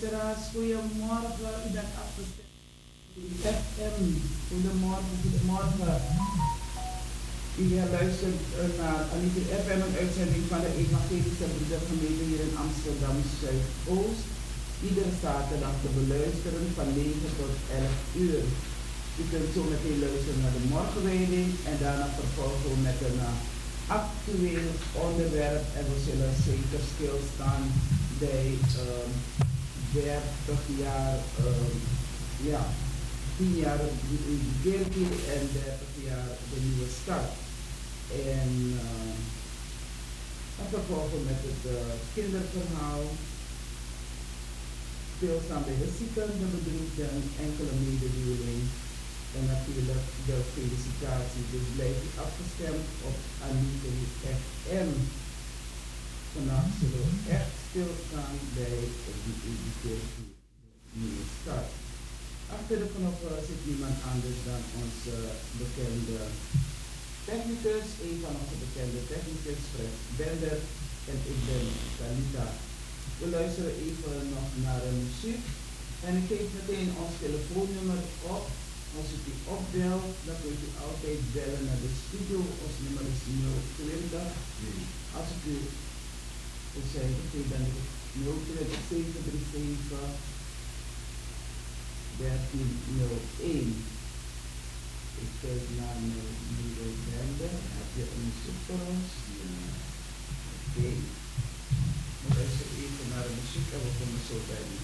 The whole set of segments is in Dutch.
goedemorgen. U bent afgestemd. FM. Goedemorgen, goedemorgen. U luistert naar Anita FM, een uitzending van de Evangelische Broedergemeente hier in Amsterdam Zuidoost. Iedere zaterdag te beluisteren van 9 tot 11 uur. U kunt zo meteen luisteren naar de morgenwijding en daarna vervolgen met een uh, actueel onderwerp. En we zullen zeker stilstaan bij uh, 30 jaar, uh, ja, 10 jaar de beginning en 30 jaar de nieuwe start. En uh, vervolgen met het uh, kinderverhaal, stilstaan bij de zieken, de bedroefden, enkele mededeling en natuurlijk de felicitatie. Dus blijf afgestemd op Anita FM. Vandaag zullen we echt stilstaan bij die nieuwe start. Achter de knop zit niemand anders dan onze bekende technicus, een van onze bekende technicus, Fred Bender, en ik ben Talita. We luisteren even nog naar een muziek en ik geef meteen ons telefoonnummer op. Als u die opbelt, dan kunt u altijd bellen naar de studio. Ons nummer is 020. Als ik u ik zei, oké, ben ik 02737 1301. Ik kijk naar mijn nieuwe bende. Heb je een superos? Ja. Oké. Okay. We luisteren even naar de muziek en we komen zo bij u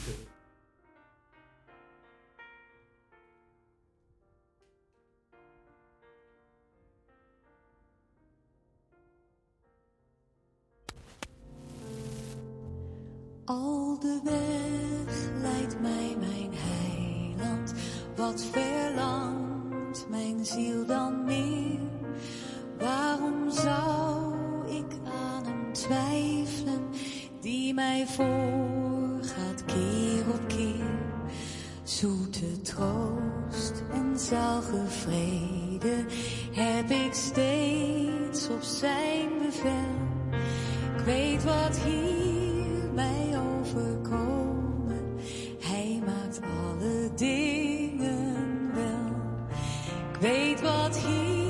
Al de weg leidt mij mijn heiland, wat verlangt mijn ziel dan meer? Waarom zou ik aan hem twijfelen, die mij voorgaat keer op keer? Zoete troost en zalige vrede heb ik steeds op zijn bevel. Ik weet wat hier mij overkomen. Hij maakt alle dingen wel. Ik weet wat hier.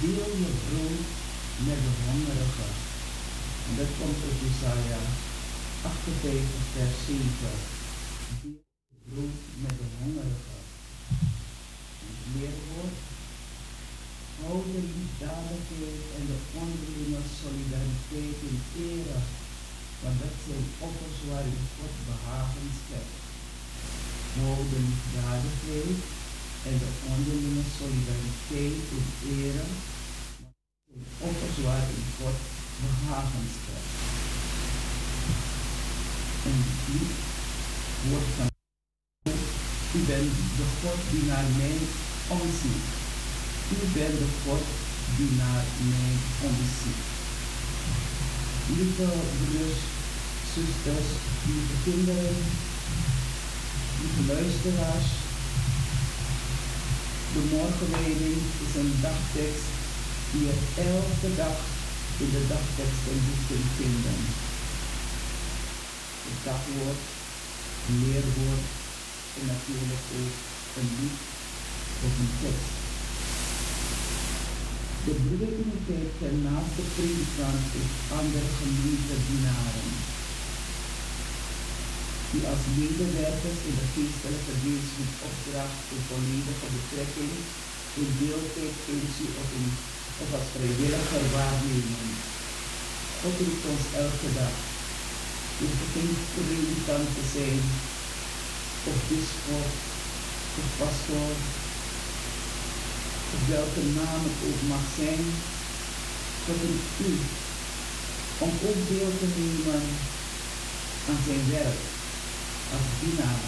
Deel je brood met de hongerige. En dat komt uit Jesaja 58 vers 7. Deel je brood met de hongerige. En het leerwoord. Hou de liefdadigheid en de onderlinge solidariteit in ere. Want dat zijn offers waarin God behagen schept. Hou de liefdadigheid en de onderlinge solidariteit in ere. Offers waarin God behagen schept. En die wordt van u bent de God die naar mij omziet. U bent de God die naar mij omziet. Lieve broers, zusters, lieve kinderen, lieve luisteraars, de morgenwijding is een dagtekst die je elke dag in de dagteksten kunt vinden. Het dagwoord, leerwoord en natuurlijk ook een lied of een tekst. De broederuniteit kent naast de predikant ook andere gemeentedienaren die als medewerkers in de geestelijke dienst met opdracht in volledige betrekking in deeltijdfunctie of, in, of als vrijwilliger waarnemen. God roept ons elke dag. Je geen predikant te zijn, of bischop, of pastoor, of welke naam het ook mag zijn. God roept u om ook deel te nemen aan zijn werk als dienaar,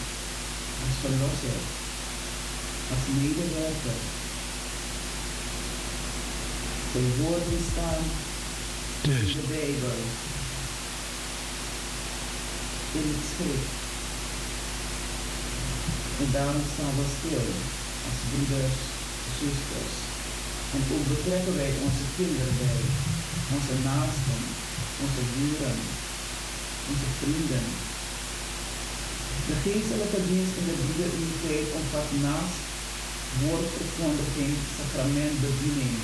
als verlosser, als medewerker. Zijn woorden staan in de Bijbel, in het schrift. En daarom staan we stil als broeders, zusters. En ook betrekken wij onze kinderen bij, onze naasten, onze buren, onze vrienden. De geestelijke dienst in de broederuniteit omvat naast woordverkondiging, sacramentbediening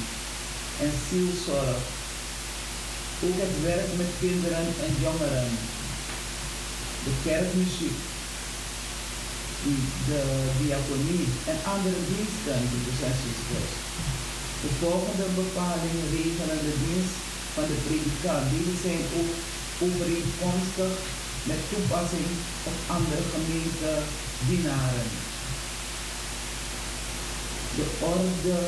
en zielzorg. Ook het werk met kinderen en jongeren. De kerkmuziek, de diaconie en andere diensten, broeders en zusters. De volgende bepalingen regelen de dienst van de predikant. Deze zijn ook overeenkomstig met toepassing op andere gemeentedienaren. De orde,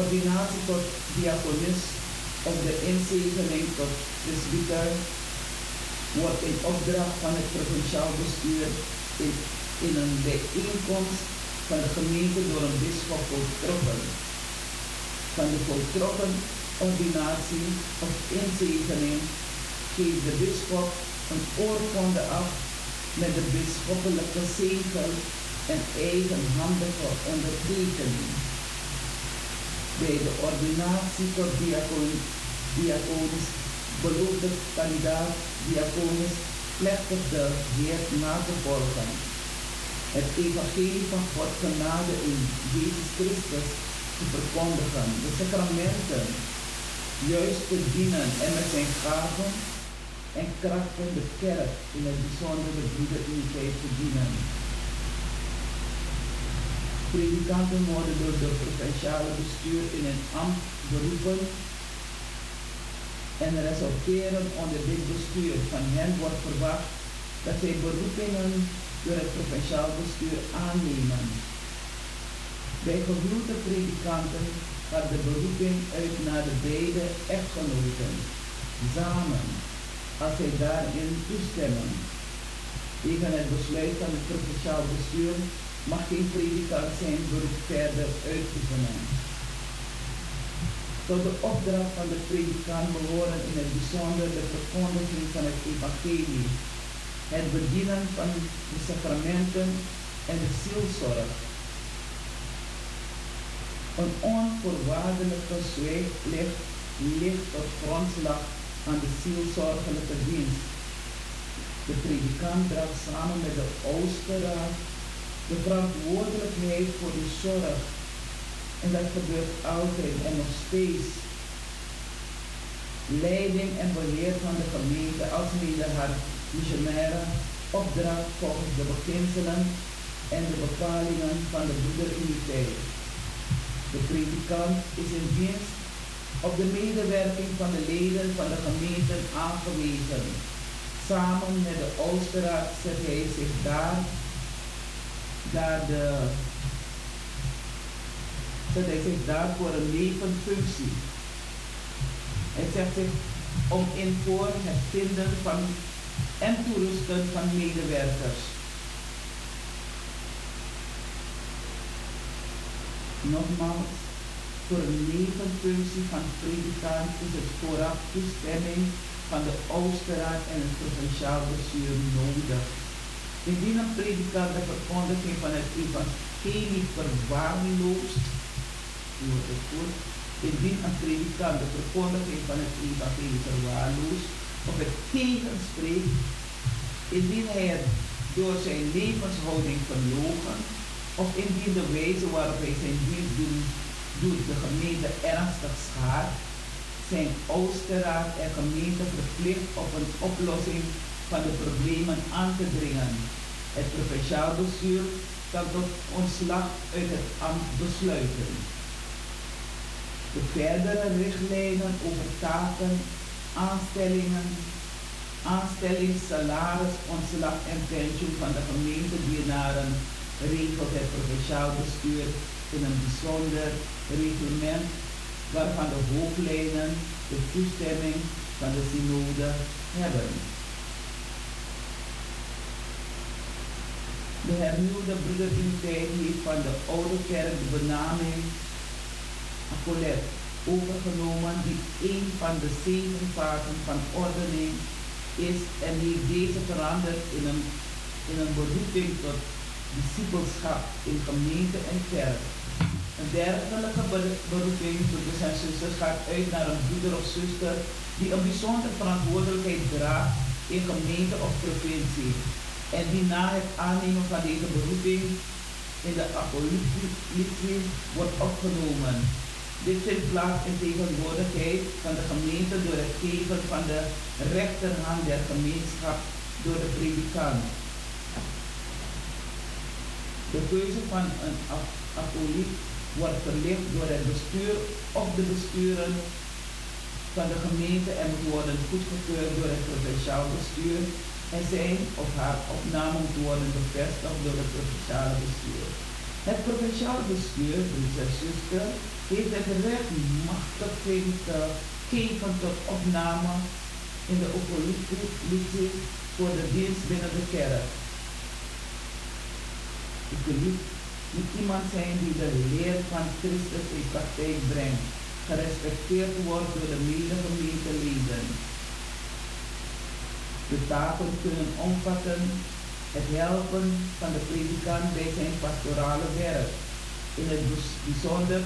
ordinatie tot diaconist of de inzegening tot presbyter wordt in opdracht van het provinciaal bestuur in, in een bijeenkomst van de gemeente door een bischop voltrokken. Van de voltrokken ordinatie of inzegening geeft de bischop een oorkonde af met de bisschoppelijke zegel en eigenhandige ondertekening. Bij de ordinatie tot diacoon, diaconis belooft de kandidaat diaconis plechtig de Heer na te volgen. Het evangelie van God genade in Jezus Christus te verkondigen, de sacramenten juist te dienen en met zijn gaven en krachten de kerk in het bijzonder de broederuniteit te dienen. Predikanten worden door de provinciale bestuur in een ambt beroepen en resulteren onder dit bestuur. Van hen wordt verwacht dat zij beroepingen door het provinciaal bestuur aannemen. Bij gehuwde predikanten gaat de beroeping uit naar de beide echtgenoten, samen, als zij daarin toestemmen. Tegen het besluit van het provinciaal bestuur mag geen predikant zijn beroep verder uitoefenen. Tot de opdracht van de predikant behoren in het bijzonder de verkondiging van het evangelie, het bedienen van de sacramenten en de zielzorg. Een onvoorwaardelijke zwijglicht ligt tot grondslag aan de zielzorgelijke dienst. De predikant draagt samen met de Oosterraad de verantwoordelijkheid voor de zorg. En dat gebeurt altijd en nog steeds. Leiding en beheer van de gemeente als mede haar missionaire opdracht volgens de beginselen en de bepalingen van de broederuniteit. De predikant is in dienst op de medewerking van de leden van de gemeente aangewezen. Samen met de Oosterraad zet hij zich daar, daar de, zet hij zich daar voor een levenfunctie. Hij zegt zich om in voor het vinden van en toerusten van medewerkers. Nogmaals, voor een levenfunctie van predikant is het vooraf toestemming van de Oosterraad en het provinciaal bestuur nodig. Indien een predikant de verkondiging van het evangelie verwaarloost, hoort het goed, indien een predikant de verkondiging van het evangelie verwaarloost of het tegenspreekt, indien hij het door zijn levenshouding verlogen of indien de wijze waarop hij zijn dienst doet, doet de gemeente ernstig schaadt, zijn Oosterraad en gemeente verplicht op een oplossing van de problemen aan te dringen. Het provinciaal bestuur kan tot ontslag uit het ambt besluiten. De verdere richtlijnen over taken, aanstellingen, aanstelling, salaris, ontslag en pensioen van de gemeentedienaren regelt het provinciaal bestuur in een bijzonder reglement waarvan de hoofdlijnen de toestemming van de synode hebben. De hernieuwde broederuniteit heeft van de oude kerk de benaming Apolet overgenomen die een van de zeven vaten van ordening is en heeft deze veranderd in een, in een beroeping tot discipelschap in gemeente en kerk. Een dergelijke beroeping, broeders en zusters, gaat uit naar een broeder of zuster die een bijzondere verantwoordelijkheid draagt in gemeente of provincie. En die na het aannemen van deze beroeping in de apolitie wordt opgenomen. Dit vindt plaats in tegenwoordigheid van de gemeente door het geven van de rechterhand der gemeenschap door de predikant. De keuze van een apoliet wordt verlicht door het bestuur of de besturen van de gemeente en moet worden goedgekeurd door het provinciaal bestuur en zijn of haar opname moet worden bevestigd door het provinciale bestuur. Het provinciale bestuur, en zuster, heeft het recht machtiging te geven tot opname in de oppositie voor de dienst binnen de kerk. Niet iemand zijn die de leer van Christus in praktijk brengt, gerespecteerd wordt door de medegemeenteleden. De taken kunnen omvatten het helpen van de predikant bij zijn pastorale werk, in het bijzonder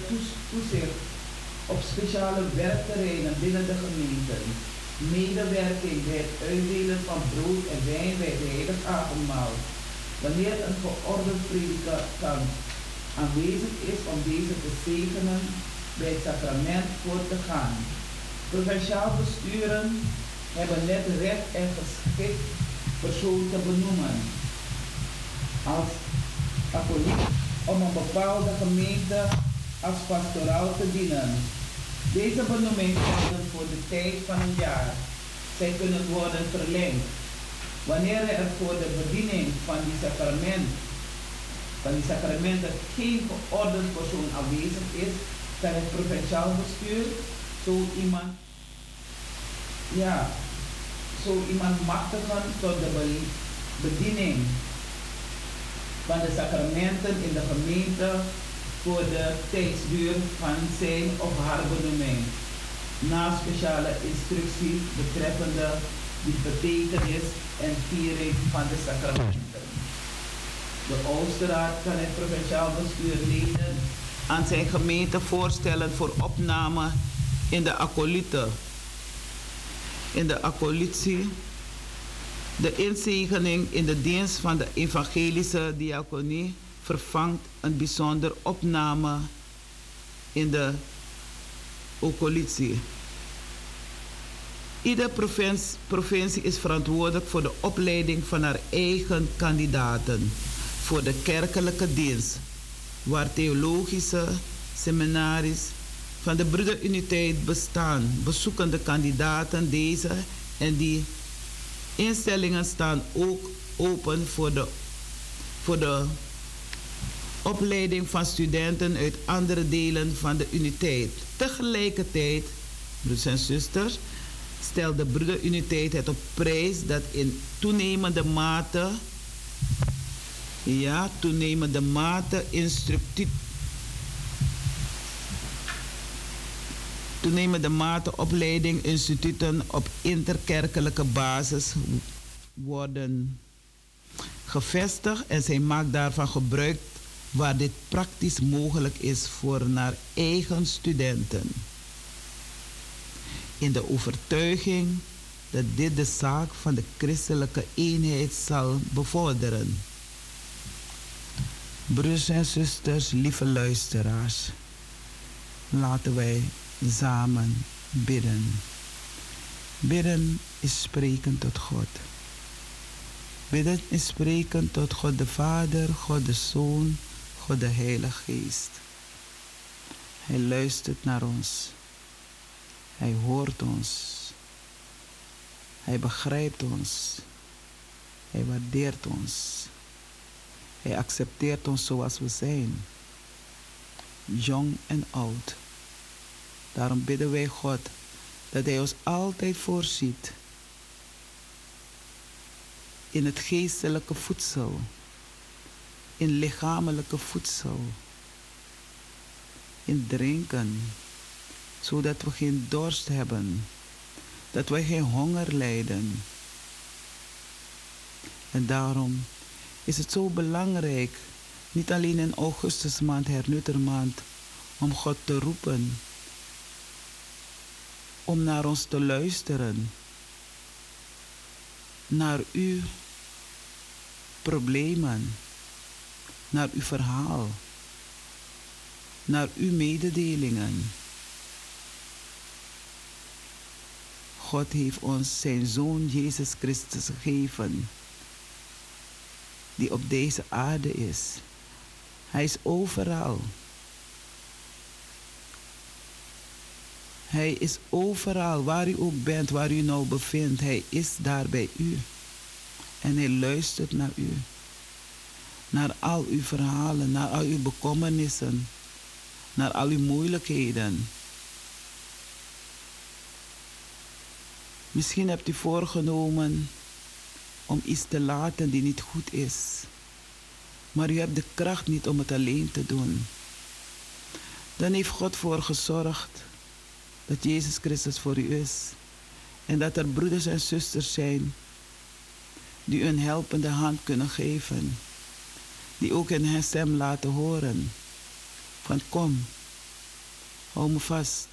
toezicht op speciale werkterreinen binnen de gemeente, medewerking bij het uitdelen van brood en wijn bij het heilig wanneer een geordend predikant aanwezig is om deze te zegenen bij het sacrament voor te gaan. Provinciaal besturen hebben net recht en geschikt persoon te benoemen als katholiek om een bepaalde gemeente als pastoraal te dienen. Deze benoemingen worden voor de tijd van een jaar. Zij kunnen worden verlengd. Wanneer er voor de bediening van die sacrament, van die sacramenten geen geordend persoon aanwezig is, kan het provinciaal bestuur zo iemand, ja, zo iemand machtigen tot de bediening van de sacramenten in de gemeente voor de tijdsduur van zijn of haar benoeming. Na speciale instructies betreffende de betekenis en viering van de sacramenten. De Oosterraad kan het provinciaal bestuur leden aan zijn gemeente voorstellen voor opname in de accolite. In de accolitie. De inzegening in de dienst van de evangelische diaconie vervangt een bijzonder opname in de accolitie. Provincie, provincie is verantwoordelijk voor de opleiding van haar eigen kandidaten voor de kerkelijke dienst, waar theologische seminaries van de broederuniteit bestaan, bezoeken de kandidaten deze en die instellingen staan ook open voor de, voor de opleiding van studenten uit andere delen van de uniteit. Tegelijkertijd, broers en zusters, stelt de broederuniteit het op prijs dat in toenemende mate, ja, toenemende mate instructief toenemende mate opleiding instituten op interkerkelijke basis worden gevestigd en zij maakt daarvan gebruik waar dit praktisch mogelijk is voor naar eigen studenten. In de overtuiging dat dit de zaak van de christelijke eenheid zal bevorderen. Broers en zusters, lieve luisteraars, laten wij samen bidden. Bidden is spreken tot God. Bidden is spreken tot God de Vader, God de Zoon, God de Heilige Geest. Hij luistert naar ons. Hij hoort ons. Hij begrijpt ons. Hij waardeert ons. Hij accepteert ons zoals we zijn. Jong en oud. Daarom bidden wij God dat Hij ons altijd voorziet in het geestelijke voedsel, in lichamelijke voedsel, in drinken, zodat we geen dorst hebben, dat wij geen honger lijden. En daarom is het zo belangrijk, niet alleen in augustusmaand, hernuttermaand, om God te roepen, om naar ons te luisteren, naar uw problemen, naar uw verhaal, naar uw mededelingen. God heeft ons zijn Zoon Jezus Christus gegeven, die op deze aarde is. Hij is overal. Hij is overal, waar u ook bent, waar u nou bevindt. Hij is daar bij u. En hij luistert naar u. Naar al uw verhalen, naar al uw bekommernissen, naar al uw moeilijkheden. Misschien hebt u voorgenomen om iets te laten die niet goed is. Maar u hebt de kracht niet om het alleen te doen. Dan heeft God voor gezorgd dat Jezus Christus voor u is. En dat er broeders en zusters zijn die een helpende hand kunnen geven. Die ook in hen stem laten horen. Van kom, hou me vast.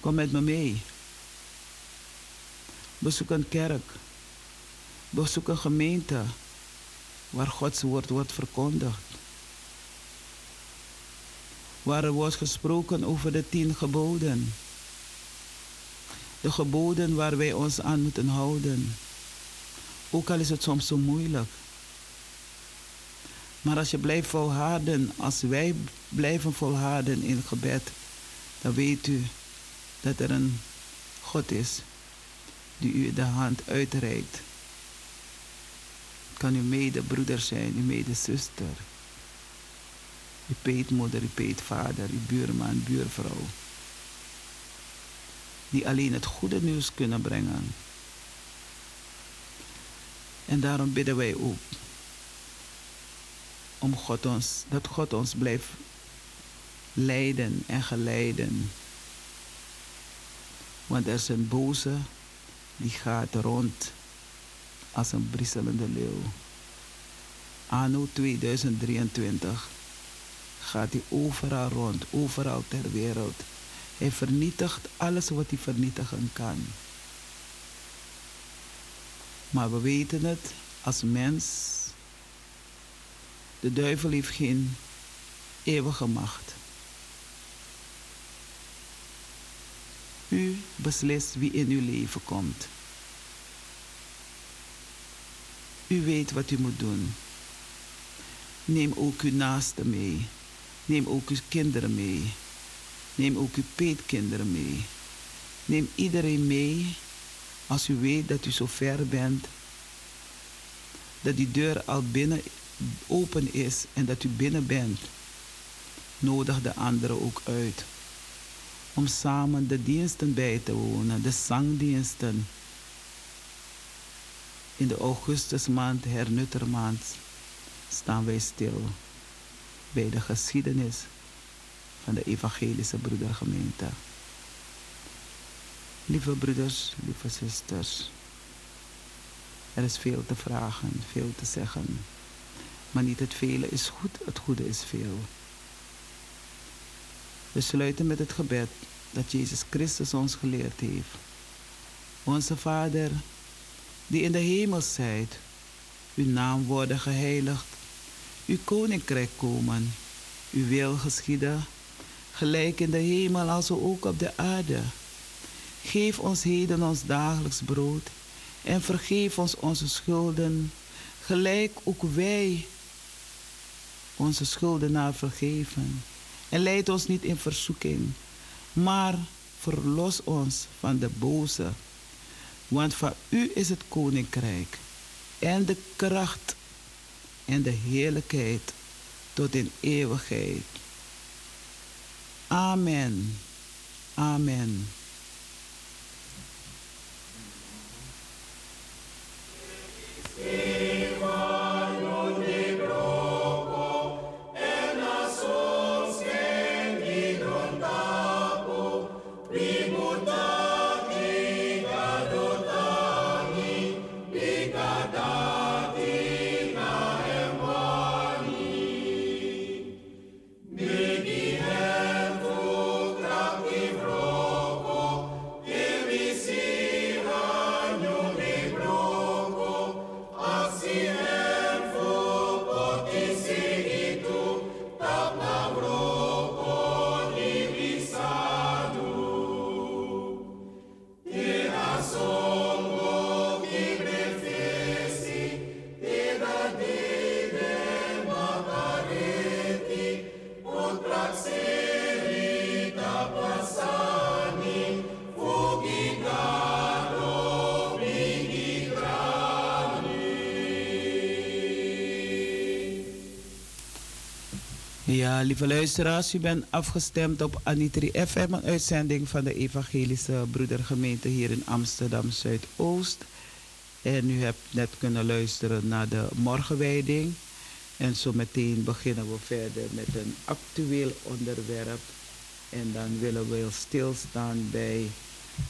Kom met me mee. Bezoek een kerk. Bezoek een gemeente waar Gods woord wordt verkondigd. Waar er wordt gesproken over de tien geboden. De geboden waar wij ons aan moeten houden. Ook al is het soms zo moeilijk. Maar als je blijft volharden, als wij blijven volharden in gebed, dan weet u dat er een God is die u de hand uitreikt. Kan uw medebroeder zijn, uw medezuster, uw peetmoeder, uw peetvader, uw buurman, buurvrouw die alleen het goede nieuws kunnen brengen. En daarom bidden wij ook om God ons, dat God ons blijft leiden en geleiden. Want er een boze die gaat rond als een brisselende leeuw. Anno 2023 gaat hij overal rond, overal ter wereld. Hij vernietigt alles wat hij vernietigen kan. Maar we weten het als mens. De duivel heeft geen eeuwige macht. U beslist wie in uw leven komt. U weet wat u moet doen. Neem ook uw naasten mee. Neem ook uw kinderen mee. Neem ook uw peetkinderen mee. Neem iedereen mee als u weet dat u zo ver bent. Dat die deur al binnen open is en dat u binnen bent. Nodig de anderen ook uit. Om samen de diensten bij te wonen, de zangdiensten. In de augustusmaand, hernuttermaand, staan wij stil bij de geschiedenis van de evangelische broedergemeente. Lieve broeders, lieve zusters, er is veel te vragen, veel te zeggen. Maar niet het vele is goed, het goede is veel. We sluiten met het gebed dat Jezus Christus ons geleerd heeft. Onze Vader, die in de hemel zijt, uw naam worden geheiligd, uw koninkrijk komen, uw wil geschieden, gelijk in de hemel als ook op de aarde. Geef ons heden ons dagelijks brood en vergeef ons onze schulden, gelijk ook wij onze schuldenaar vergeven. En leid ons niet in verzoeking, maar verlos ons van de boze. Want van u is het koninkrijk en de kracht en de heerlijkheid tot in eeuwigheid. Amen. Amen. Lieve luisteraars, u bent afgestemd op Anitri FM, een uitzending van de Evangelische Broedergemeente hier in Amsterdam Zuidoost. En u hebt net kunnen luisteren naar de morgenwijding. En zo meteen beginnen we verder met een actueel onderwerp. En dan willen we stilstaan bij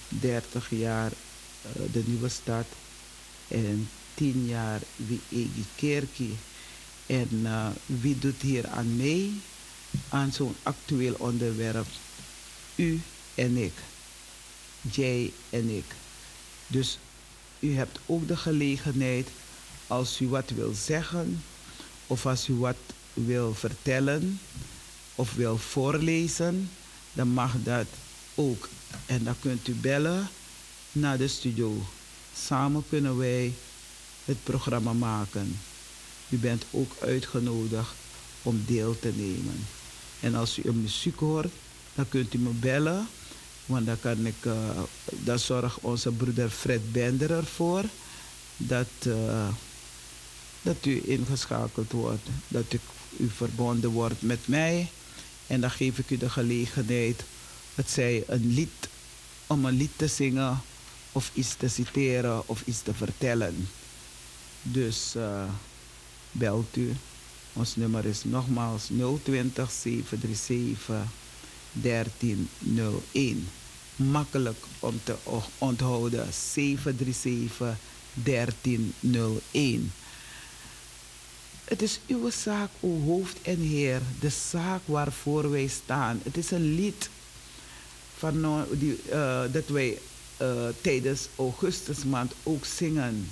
30 jaar uh, de nieuwe stad en 10 jaar wie Egi Kerkie. En uh, wie doet hier aan mee? Aan zo'n actueel onderwerp. U en ik. Jij en ik. Dus u hebt ook de gelegenheid als u wat wil zeggen of als u wat wil vertellen of wil voorlezen, dan mag dat ook. En dan kunt u bellen naar de studio. Samen kunnen wij het programma maken. U bent ook uitgenodigd om deel te nemen. En als u muziek hoort, dan kunt u me bellen. Want dan kan ik, uh, zorgt onze broeder Fred Bender ervoor dat, uh, dat u ingeschakeld wordt. Dat u verbonden wordt met mij. En dan geef ik u de gelegenheid, het zij een lied, om een lied te zingen of iets te citeren of iets te vertellen. Dus uh, belt u. Ons nummer is nogmaals 020 737 1301. Makkelijk om te onthouden 737 1301. Het is uw zaak, o hoofd en heer, de zaak waarvoor wij staan. Het is een lied van, no- die, eh, dat wij eh, tijdens augustusmaand ook zingen.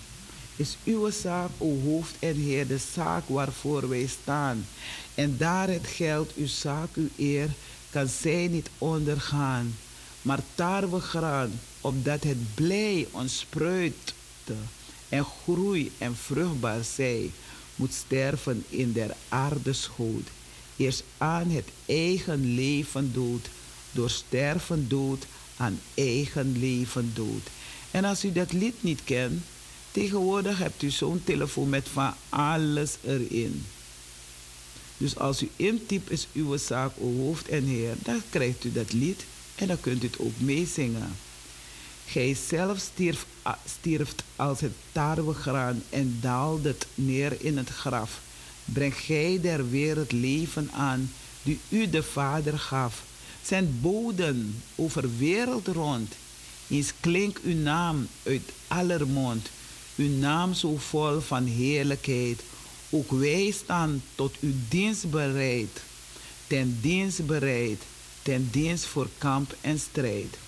Is uw zaak, o hoofd en heer, de zaak waarvoor wij staan. En daar het geldt, uw zaak, uw eer, kan zij niet ondergaan. Maar tarwe graan, opdat het blij ontspruitte en groei en vruchtbaar zij, moet sterven in der aarde schoot. Eerst aan het eigen leven dood, door sterven dood aan eigen leven dood. En als u dat lied niet kent, tegenwoordig hebt u zo'n telefoon met van alles erin. Dus als u intypt is uw zaak, hoofd en heer, dan krijgt u dat lied en dan kunt u het ook meezingen. Gij zelf stierf, stierft als het tarwegraan en daaldet neer in het graf. Breng gij der wereld leven aan, die u de Vader gaf. Zijn boden over wereld rond. Eens klink uw naam uit aller mond. Uw naam zo vol van heerlijkheid. Ook wij staan tot uw dienst bereid. Ten dienst bereid. Ten dienst voor kamp en strijd.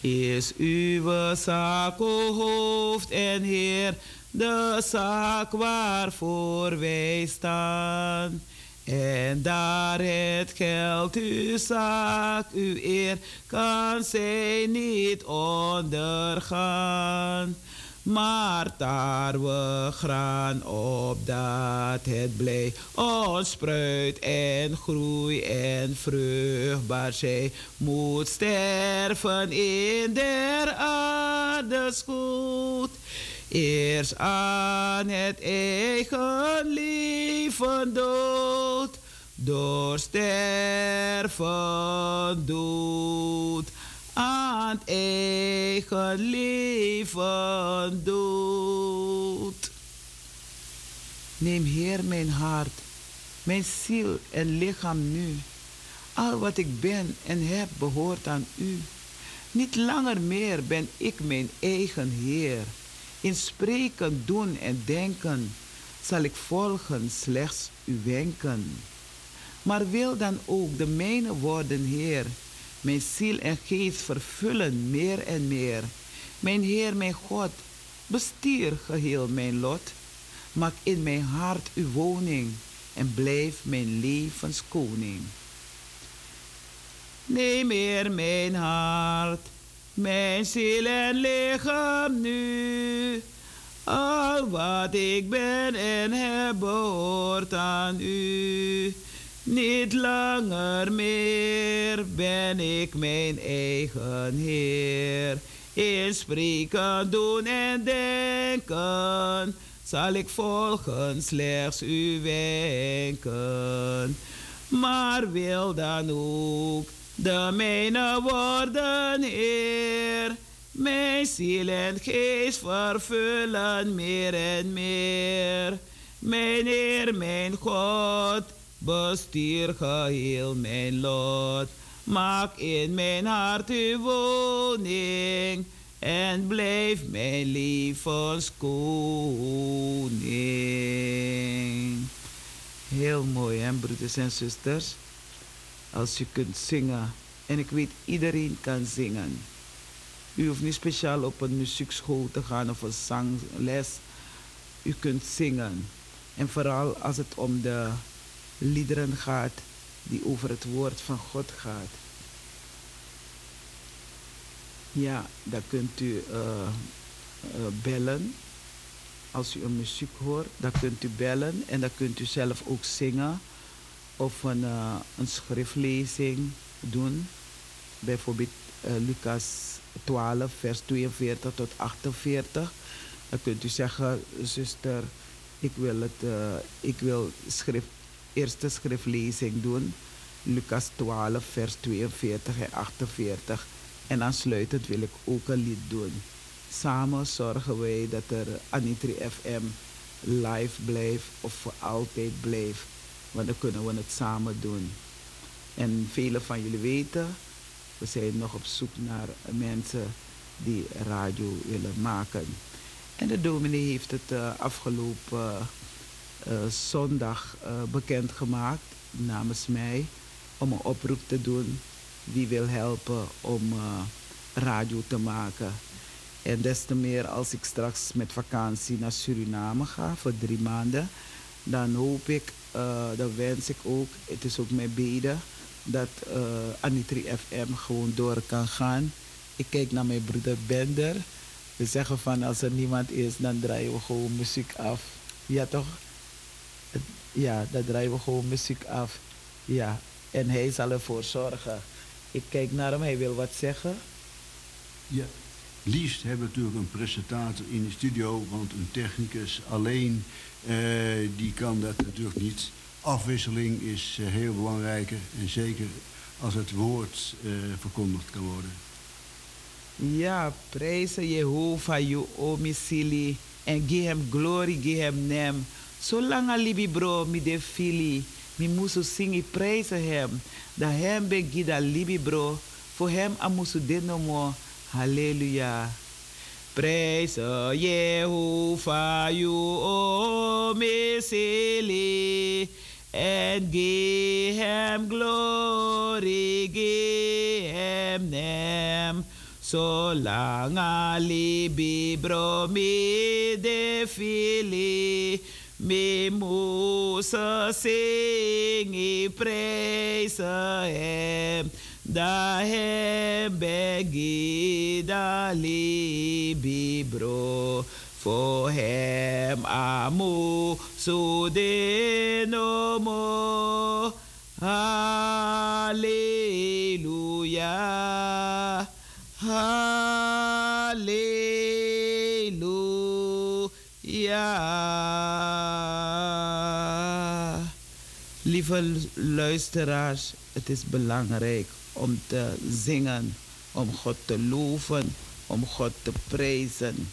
Is uw zaak, o hoofd en heer, de zaak waarvoor wij staan. En daar het geld uw zaak, uw eer, kan zij niet ondergaan. Maar tarwe graan opdat het blij ons spruit en groei en vruchtbaar zij moet sterven in der aarde schoot. Eerst aan het eigen leven dood, door sterven dood aan eigen leven dood. Neem Heer mijn hart, mijn ziel en lichaam nu. Al wat ik ben en heb behoort aan u. Niet langer meer ben ik mijn eigen Heer. In spreken, doen en denken zal ik volgen slechts uw wenken. Maar wil dan ook de mijne worden, Heer, mijn ziel en geest vervullen meer en meer. Mijn Heer, mijn God, bestier geheel mijn lot. Maak in mijn hart uw woning en blijf mijn levenskoning. Neem Heer mijn hart, mijn ziel en lichaam nu. Al wat ik ben en heb behoort aan u. Niet langer meer ben ik mijn eigen Heer. In spreken, doen en denken zal ik volgen slechts uw wenken. Maar wil dan ook de mijne worden, Heer. Mijn ziel en geest vervullen meer en meer. Mijn Heer, mijn God, bestuur geheel mijn lot. Maak in mijn hart uw woning en blijf mijn levenskoning. Heel mooi, hè, broeders en zusters? Als je kunt zingen. En ik weet, iedereen kan zingen. U hoeft niet speciaal op een muziekschool te gaan of een zangles. U kunt zingen. En vooral als het om de liederen gaat die over het woord van God gaat. Ja, dan kunt u eh, eh, bellen. Als u een muziek hoort, dan kunt u bellen en dan kunt u zelf ook zingen of een, eh, een schriftlezing doen. Bijvoorbeeld Lucas 12, vers 42 tot 48. Dan kunt u zeggen, zuster, ik wil, het, ik wil schrift, eerste schriftlezing doen. Lucas 12, vers 42 en 48. En aansluitend wil ik ook een lied doen. Samen zorgen wij dat er Anitri FM live blijft of voor altijd blijft. Want dan kunnen we het samen doen. En velen van jullie weten, we zijn nog op zoek naar mensen die radio willen maken. En de dominee heeft het uh, afgelopen eh, zondag uh, bekendgemaakt namens mij om een oproep te doen wie wil helpen om uh, radio te maken. En des te meer als ik straks met vakantie naar Suriname ga voor drie maanden, dan hoop ik, dan wens ik ook, het is ook mijn bede, dat uh, Anitri FM gewoon door kan gaan. Ik kijk naar mijn broeder Bender. We zeggen van als er niemand is, dan draaien we gewoon muziek af. Ja toch? Ja, dan draaien we gewoon muziek af. Ja, en hij zal ervoor zorgen. Ik kijk naar hem, hij wil wat zeggen. Ja, liefst hebben we natuurlijk een presentator in de studio, want een technicus alleen, uh, die kan dat natuurlijk niet. Afwisseling is uh, heel belangrijk en zeker als het woord uh, verkondigd kan worden. Ja, prijzen Jehovah, je omisili. En geef hem glorie, geef hem naam. Zolang alibi bro, mi de fili. Mi moesten zingen, prijzen hem. Dat hem ben gida libi bro. Voor hem amusu denomo. Halleluja. Prijs Jehovah, je omisili. En geef hem glorie, geef hem naam. Zolang alibi bro mi de fili, mi moesten zingen, prijzen hem. Da hem begi da libi bro, voor hem amu so de no mo. Halleluja. Lieve luisteraars, het is belangrijk om te zingen, om God te loven, om God te prijzen.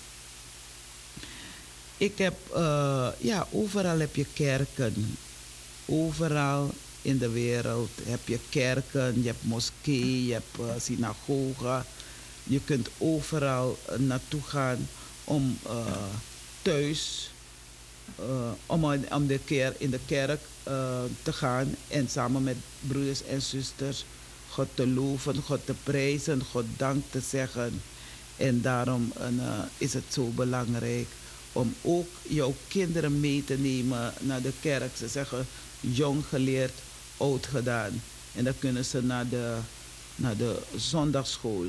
Ik heb, uh, ja, overal heb je kerken. Overal in de wereld heb je kerken, je hebt moskeeën, je hebt uh, synagogen. Je kunt overal uh, naartoe gaan om thuis, om, om de keer in de kerk te gaan en samen met broeders en zusters God te loven, God te prijzen, God dank te zeggen. En daarom is het zo belangrijk om ook jouw kinderen mee te nemen naar de kerk. Ze zeggen jong geleerd, oud gedaan. En dan kunnen ze naar de, naar de zondagschool.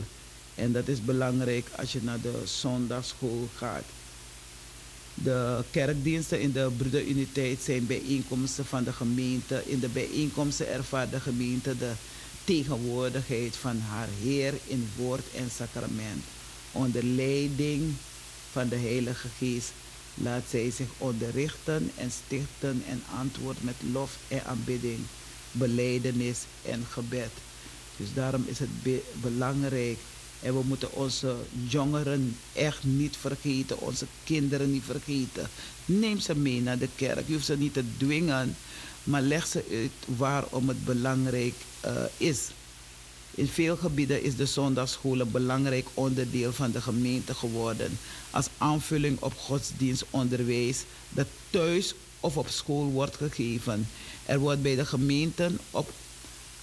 En dat is belangrijk als je naar de zondagschool gaat. De kerkdiensten in de broederuniteit zijn bijeenkomsten van de gemeente. In de bijeenkomsten ervaart de gemeente de tegenwoordigheid van haar Heer in woord en sacrament. Onder leiding van de Heilige Geest laat zij zich onderrichten en stichten en antwoord met lof en aanbidding, beleidenis en gebed. Dus daarom is het be belangrijk en we moeten onze jongeren echt niet vergeten, onze kinderen niet vergeten. Neem ze mee naar de kerk. Je hoeft ze niet te dwingen, maar leg ze uit waarom het belangrijk uh, is. In veel gebieden is de zondagschool een belangrijk onderdeel van de gemeente geworden. Als aanvulling op godsdienstonderwijs dat thuis of op school wordt gegeven. Er wordt bij de gemeenten op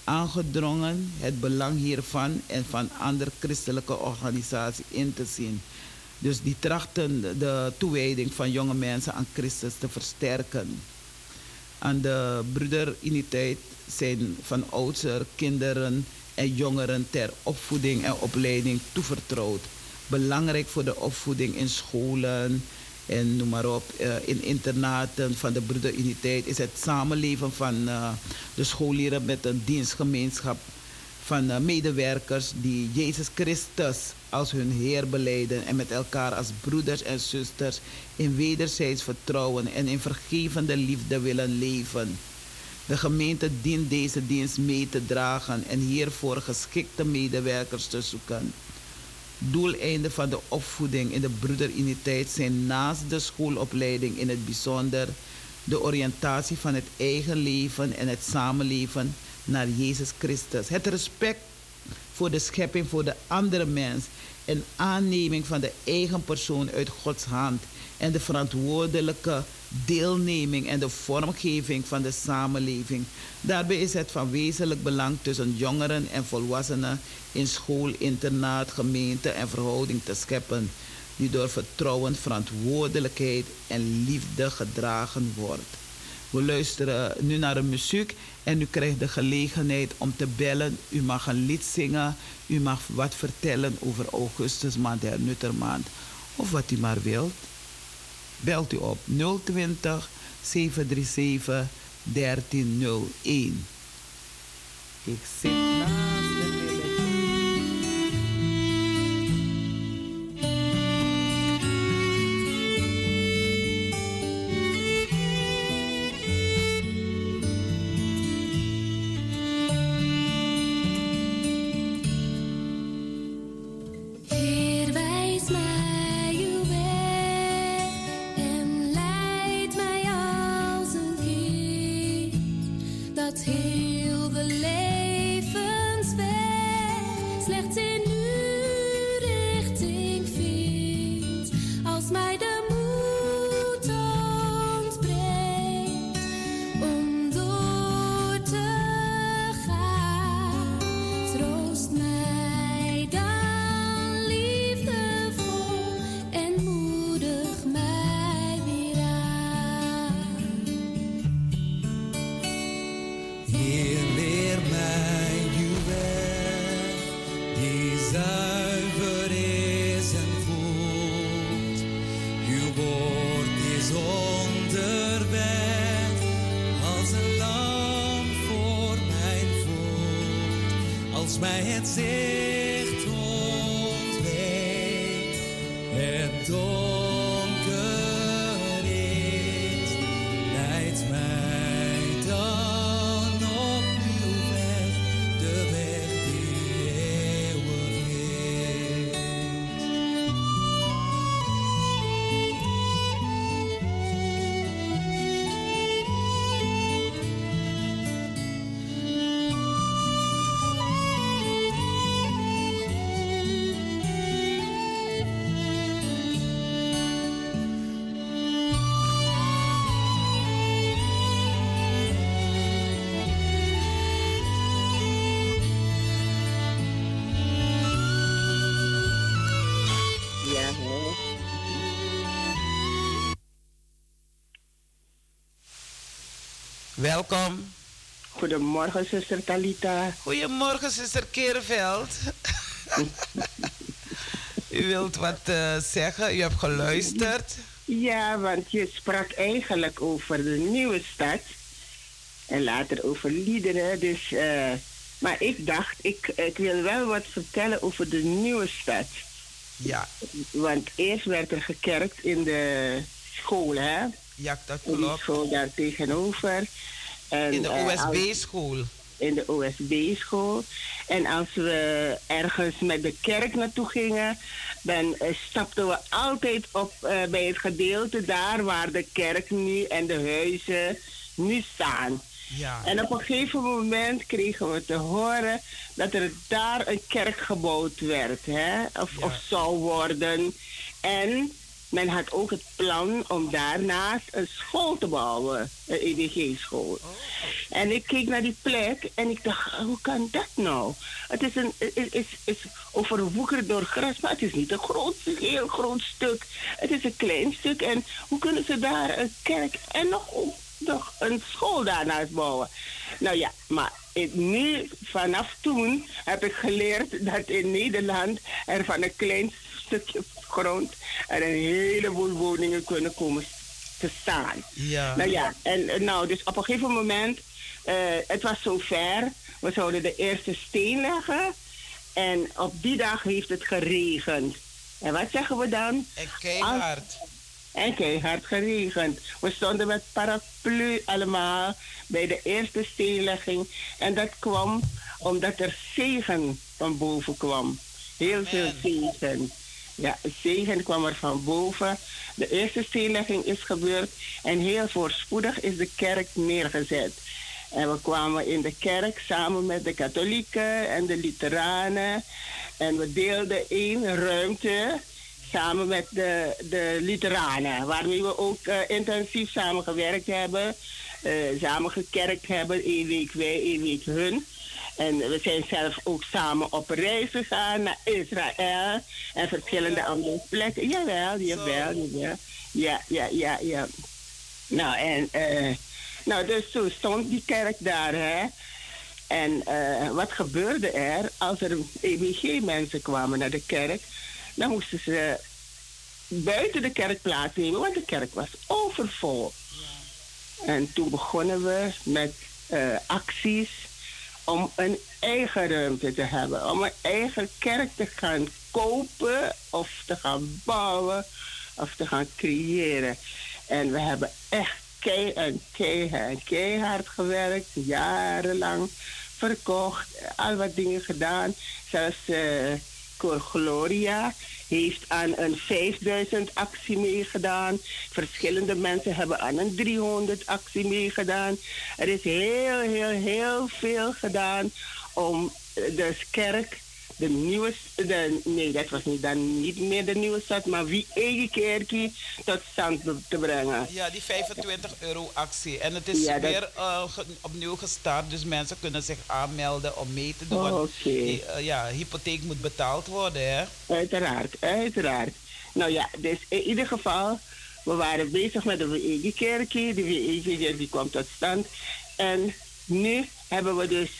aangedrongen het belang hiervan en van andere christelijke organisaties in te zien. Dus die trachten de toewijding van jonge mensen aan Christus te versterken. Aan de broederuniteit zijn van oudsher kinderen en jongeren ter opvoeding en opleiding toevertrouwd. Belangrijk voor de opvoeding in scholen en noem maar op, uh, in internaten van de broederuniteit is het samenleven van uh, de scholieren met een dienstgemeenschap van uh, medewerkers die Jezus Christus als hun Heer beleiden en met elkaar als broeders en zusters in wederzijds vertrouwen en in vergevende liefde willen leven. De gemeente dient deze dienst mee te dragen en hiervoor geschikte medewerkers te zoeken. Doeleinden van de opvoeding in de broederuniteit zijn naast de schoolopleiding in het bijzonder de oriëntatie van het eigen leven en het samenleven naar Jezus Christus. Het respect voor de schepping, voor de andere mens en aanneming van de eigen persoon uit Gods hand en de verantwoordelijke deelneming en de vormgeving van de samenleving. Daarbij is het van wezenlijk belang tussen jongeren en volwassenen in school, internaat, gemeente en verhouding te scheppen, die door vertrouwen, verantwoordelijkheid en liefde gedragen wordt. We luisteren nu naar de muziek en u krijgt de gelegenheid om te bellen. U mag een lied zingen, u mag wat vertellen over augustusmaand, de Nuttermaand, of wat u maar wilt. Belt u op 020 737 1301. Ik zit naast Welkom. Goedemorgen, zuster Talita. Goedemorgen, zuster Kerenveld. u wilt wat eh, zeggen? U hebt geluisterd. Ja, want je sprak eigenlijk over de nieuwe stad. En later over liederen. Dus, eh, maar ik dacht, ik, ik wil wel wat vertellen over de nieuwe stad. Ja, Want eerst werd er gekerkt in de school, hè? ja dat In die klopt. school daar tegenover. En, In de eh, OSB-school. in de OSB-school. En als we ergens met de kerk naartoe gingen, dan eh, stapten we altijd op eh, bij het gedeelte daar waar de kerk nu en de huizen nu staan. Ja. En op een gegeven moment kregen we te horen dat er daar een kerk gebouwd werd, hè? Of, Ja. of zou worden. En men had ook het plan om daarnaast een school te bouwen, een EDG-school. En ik keek naar die plek en ik dacht, hoe kan dat nou? Het is, een, is, overwoekerd door gras, maar het is niet een groot, heel groot stuk. Het is een klein stuk. En hoe kunnen ze daar een kerk en nog, nog een school daarnaast bouwen? Nou ja, maar nu, vanaf toen, heb ik geleerd dat in Nederland er van een klein stukje grond er een heleboel woningen kunnen komen te staan. Ja. Nou ja, en eh, nou, dus op een gegeven moment, eh, het was zover. We zouden de eerste steen leggen. En op die dag heeft het geregend. En wat zeggen we dan? En keihard. En keihard geregend. We stonden met paraplu allemaal bij de eerste steenlegging. En dat kwam omdat er zegen van boven kwam. Heel veel zegen. Ja, zegen kwam er van boven. De eerste steenlegging is gebeurd en heel voorspoedig is de kerk neergezet. En we kwamen in de kerk samen met de katholieken en de Lutheranen. En we deelden één ruimte samen met de, de Lutheranen, waarmee we ook eh, intensief samengewerkt hebben, eh, samen gekerkt hebben, één week wij, één week hun. En we zijn zelf ook samen op reis gegaan naar Israël en verschillende andere plekken. Jawel, jawel, jawel. Ja, ja, ja, ja. Nou, en eh, nou, dus zo stond die kerk daar, hè. En eh, wat gebeurde er? Als er EBG-mensen kwamen naar de kerk, dan moesten ze buiten de kerk plaatsnemen, want de kerk was overvol. En toen begonnen we met eh, acties om een eigen ruimte te hebben, om een eigen kerk te gaan kopen of te gaan bouwen of te gaan creëren. En we hebben echt kei en keihard, keihard gewerkt, jarenlang verkocht, al wat dingen gedaan. Zelfs eh Gloria heeft aan een 5000 actie meegedaan. Verschillende mensen hebben aan een 300 actie meegedaan. Er is heel, heel, heel veel gedaan om de kerk, de nieuwe, de, nee dat was niet, dan niet meer de nieuwe stad, maar wie eigen kerkie tot stand te brengen. Ja, die 25 euro actie. En het is Ja, dat- weer eh, opnieuw gestart, dus mensen kunnen zich aanmelden om mee te doen. Oh, oké. eh, ja, hypotheek moet betaald worden, hè? Uiteraard, uiteraard. Nou ja, dus in ieder geval, we waren bezig met de WEG kerkie. De WEG die kwam tot stand. En nu hebben we dus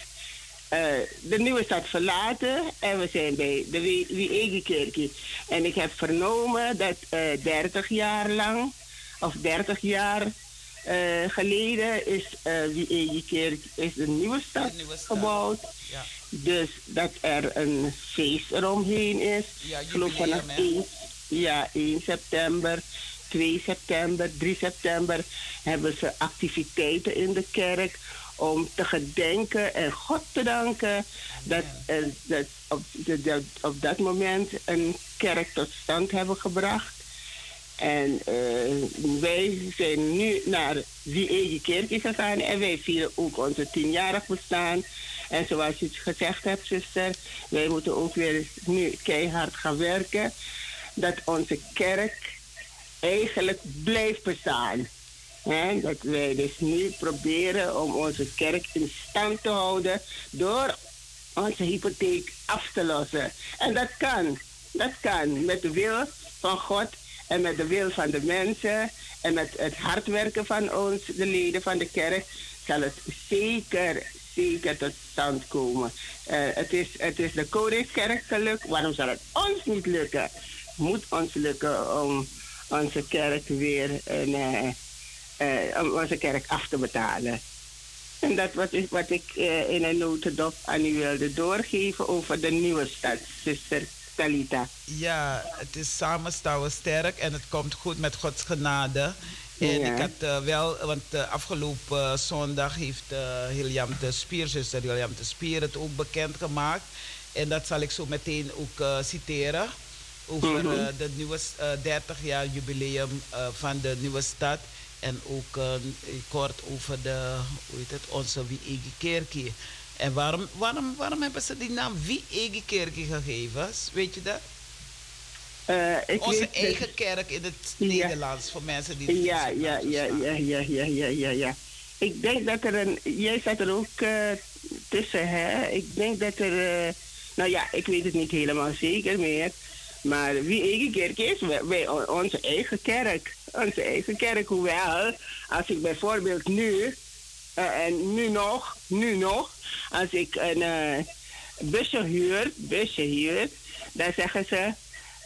de nieuwe stad verlaten en we zijn bij de WEG kerkie. En ik heb vernomen dat eh 30 jaar lang, of 30 jaar eh, geleden, is eh kerk is de nieuwe stad nieuwe stad. gebouwd. Ja. Dus dat er een feest eromheen is. Ja, geloof vanaf jubileum, hè? 1, ja, 1 september, 2 september, 3 september hebben ze activiteiten in de kerk om te gedenken en God te danken dat, eh, dat op, dat, dat op dat moment een kerk tot stand hebben gebracht. En eh, wij zijn nu naar die eigen kerkje gegaan en wij vieren ook onze tienjarig bestaan. En zoals je het gezegd hebt, zuster, wij moeten ook weer nu keihard gaan werken. Dat onze kerk eigenlijk blijft bestaan. Hè, dat wij dus nu proberen om onze kerk in stand te houden door onze hypotheek af te lossen. En dat kan. Dat kan met de wil van God en met de wil van de mensen en met het hard werken van ons, de leden van de kerk, zal het zeker, zeker tot stand komen. Eh, het, is, het is de Koningskerk gelukt. Waarom zal het ons niet lukken? Het moet ons lukken om onze kerk weer eh, eh, om onze kerk af te betalen. En dat wat ik, wat ik eh, in een notendop aan u wilde doorgeven over de nieuwe stad, zuster Talita. Ja, het is samen staan we sterk en het komt goed met Gods genade. En Ja. ik had eh, wel, want uh, afgelopen uh, zondag heeft uh, Hilliam de Spier, zuster Hilliam de Spier, het ook bekendgemaakt. En dat zal ik zo meteen ook uh, citeren. Over mm -hmm. de nieuwe 30 jaar jubileum van de nieuwe stad. En ook kort over de, hoe heet het, onze Wie-Ege En waarom, waarom, waarom hebben ze die naam Wie-Ege gegeven? Weet je dat? Eh, onze eigen kerk in het Nederlands, voor mensen die ja, ja, ja, ja, ja, ja, ja, ja, ja. Ik denk dat er een... Jij zat er ook eh, tussen, hè? Ik denk dat er... Eh, nou ja, ik weet het niet helemaal zeker meer. Maar wie eigen kerk is, wij, onze eigen kerk. Onze eigen kerk, hoewel, als ik bijvoorbeeld nu, uh, en nu nog, nu nog, als ik een uh, busje huur, busje huur, dan zeggen ze,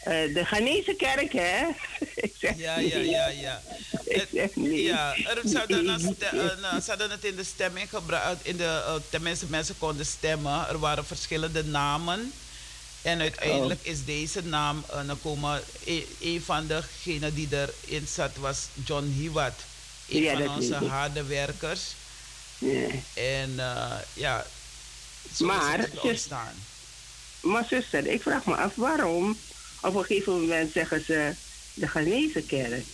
uh, de Ghanese kerk, hè? ik zeg ja, ja, ja, ja. zeg. Ja, er zouden, zouden het in de stemming gebruikt, in de, tenminste mensen konden stemmen. Er waren verschillende namen. En uiteindelijk oh. is deze naam uh, komen. Een, een van degenen die erin zat was John Hiwat. Een ja, van onze harde werkers. Ja. En uh, ja, zo maar, is het ontstaan. Maar zuster, ik vraag me af waarom op een gegeven moment zeggen ze de Ghanese kerk.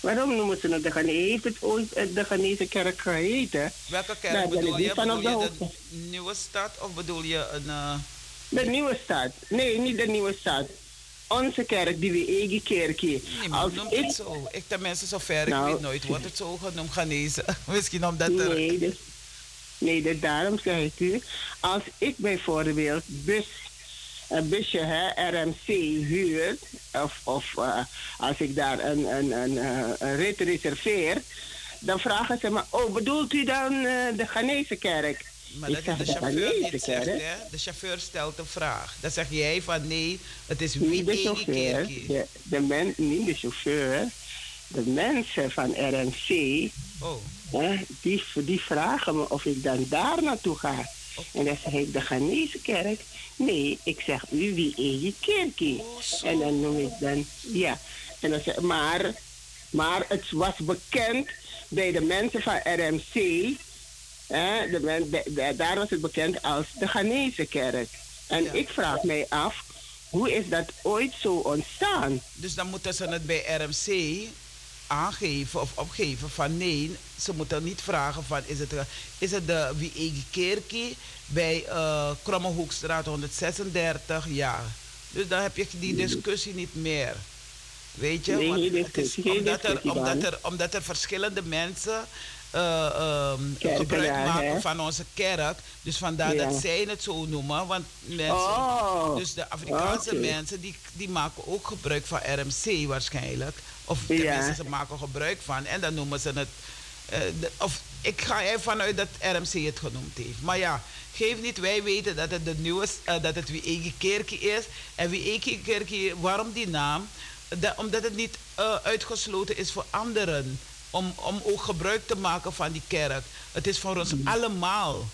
Waarom noemen ze het de Ghanese? Heeft het ooit de Ghanese kerk geheten? Welke kerk nou, bedoel je? Bedoel je de, de nieuwe stad of bedoel je een... Uh... De nieuwe stad. Nee, niet de nieuwe stad. onze kerk, die we eigen kerkje. Niemand Als ik, het zo. Ik tenminste, zover ik Nou. weet nooit wordt het zo genoemd genezen. Misschien omdat er... nee, dus, nee dus daarom zeg ik u, als ik bijvoorbeeld bus, een busje, hè, RMC, huur, of, of eh, als ik daar een, een, een, eh, een rit reserveer, dan vragen ze me, oh, bedoelt u dan eh, de Ghanese kerk? Maar Ik dat is de chauffeur het zegt, hè? De chauffeur stelt de vraag. Dan zeg jij van nee, het is wie Niet de chauffeur, de, de men, niet de chauffeur, de mensen van RMC, Oh, hè, die, die vragen me of ik dan daar naartoe ga. En dan zeg ik, de Ghanese kerk? Nee, ik zeg u wie eigen kerkie. Oh, en dan noem ik dan, ja. En dan zeg, maar, maar het was bekend bij de mensen van RMC, hè, de men, de- de- daar was het bekend als de Ghanese kerk. En Ja. ik vraag mij af, hoe is dat ooit zo ontstaan? dus dan moeten ze het bij RMC aangeven of opgeven van nee, ze moeten niet vragen van is het, is het de wie eigen kerkie bij eh Kromme Hoekstraat 136? Ja. Dus dan heb je die discussie niet meer. Weet je? Nee, Want het is omdat, er, omdat, er, omdat er verschillende mensen eh, ehm, gebruik maken hè? van onze kerk. Dus vandaar Ja. dat zij het zo noemen. Want mensen, Oh, dus de Afrikaanse oké. mensen die, die maken ook gebruik van RMC waarschijnlijk. Of Ja. tenminste, ze maken gebruik van. En dan noemen ze het. eh, de- of ik ga ervan uit dat RMC het genoemd heeft. Maar ja, geef niet, wij weten dat het de nieuwe, eh, dat het wie eigen kerkie is. En wie eigen kerkie, waarom die naam? Da- omdat het niet uitgesloten is voor anderen. Om, om ook gebruik te maken van die kerk. Het is voor ons allemaal.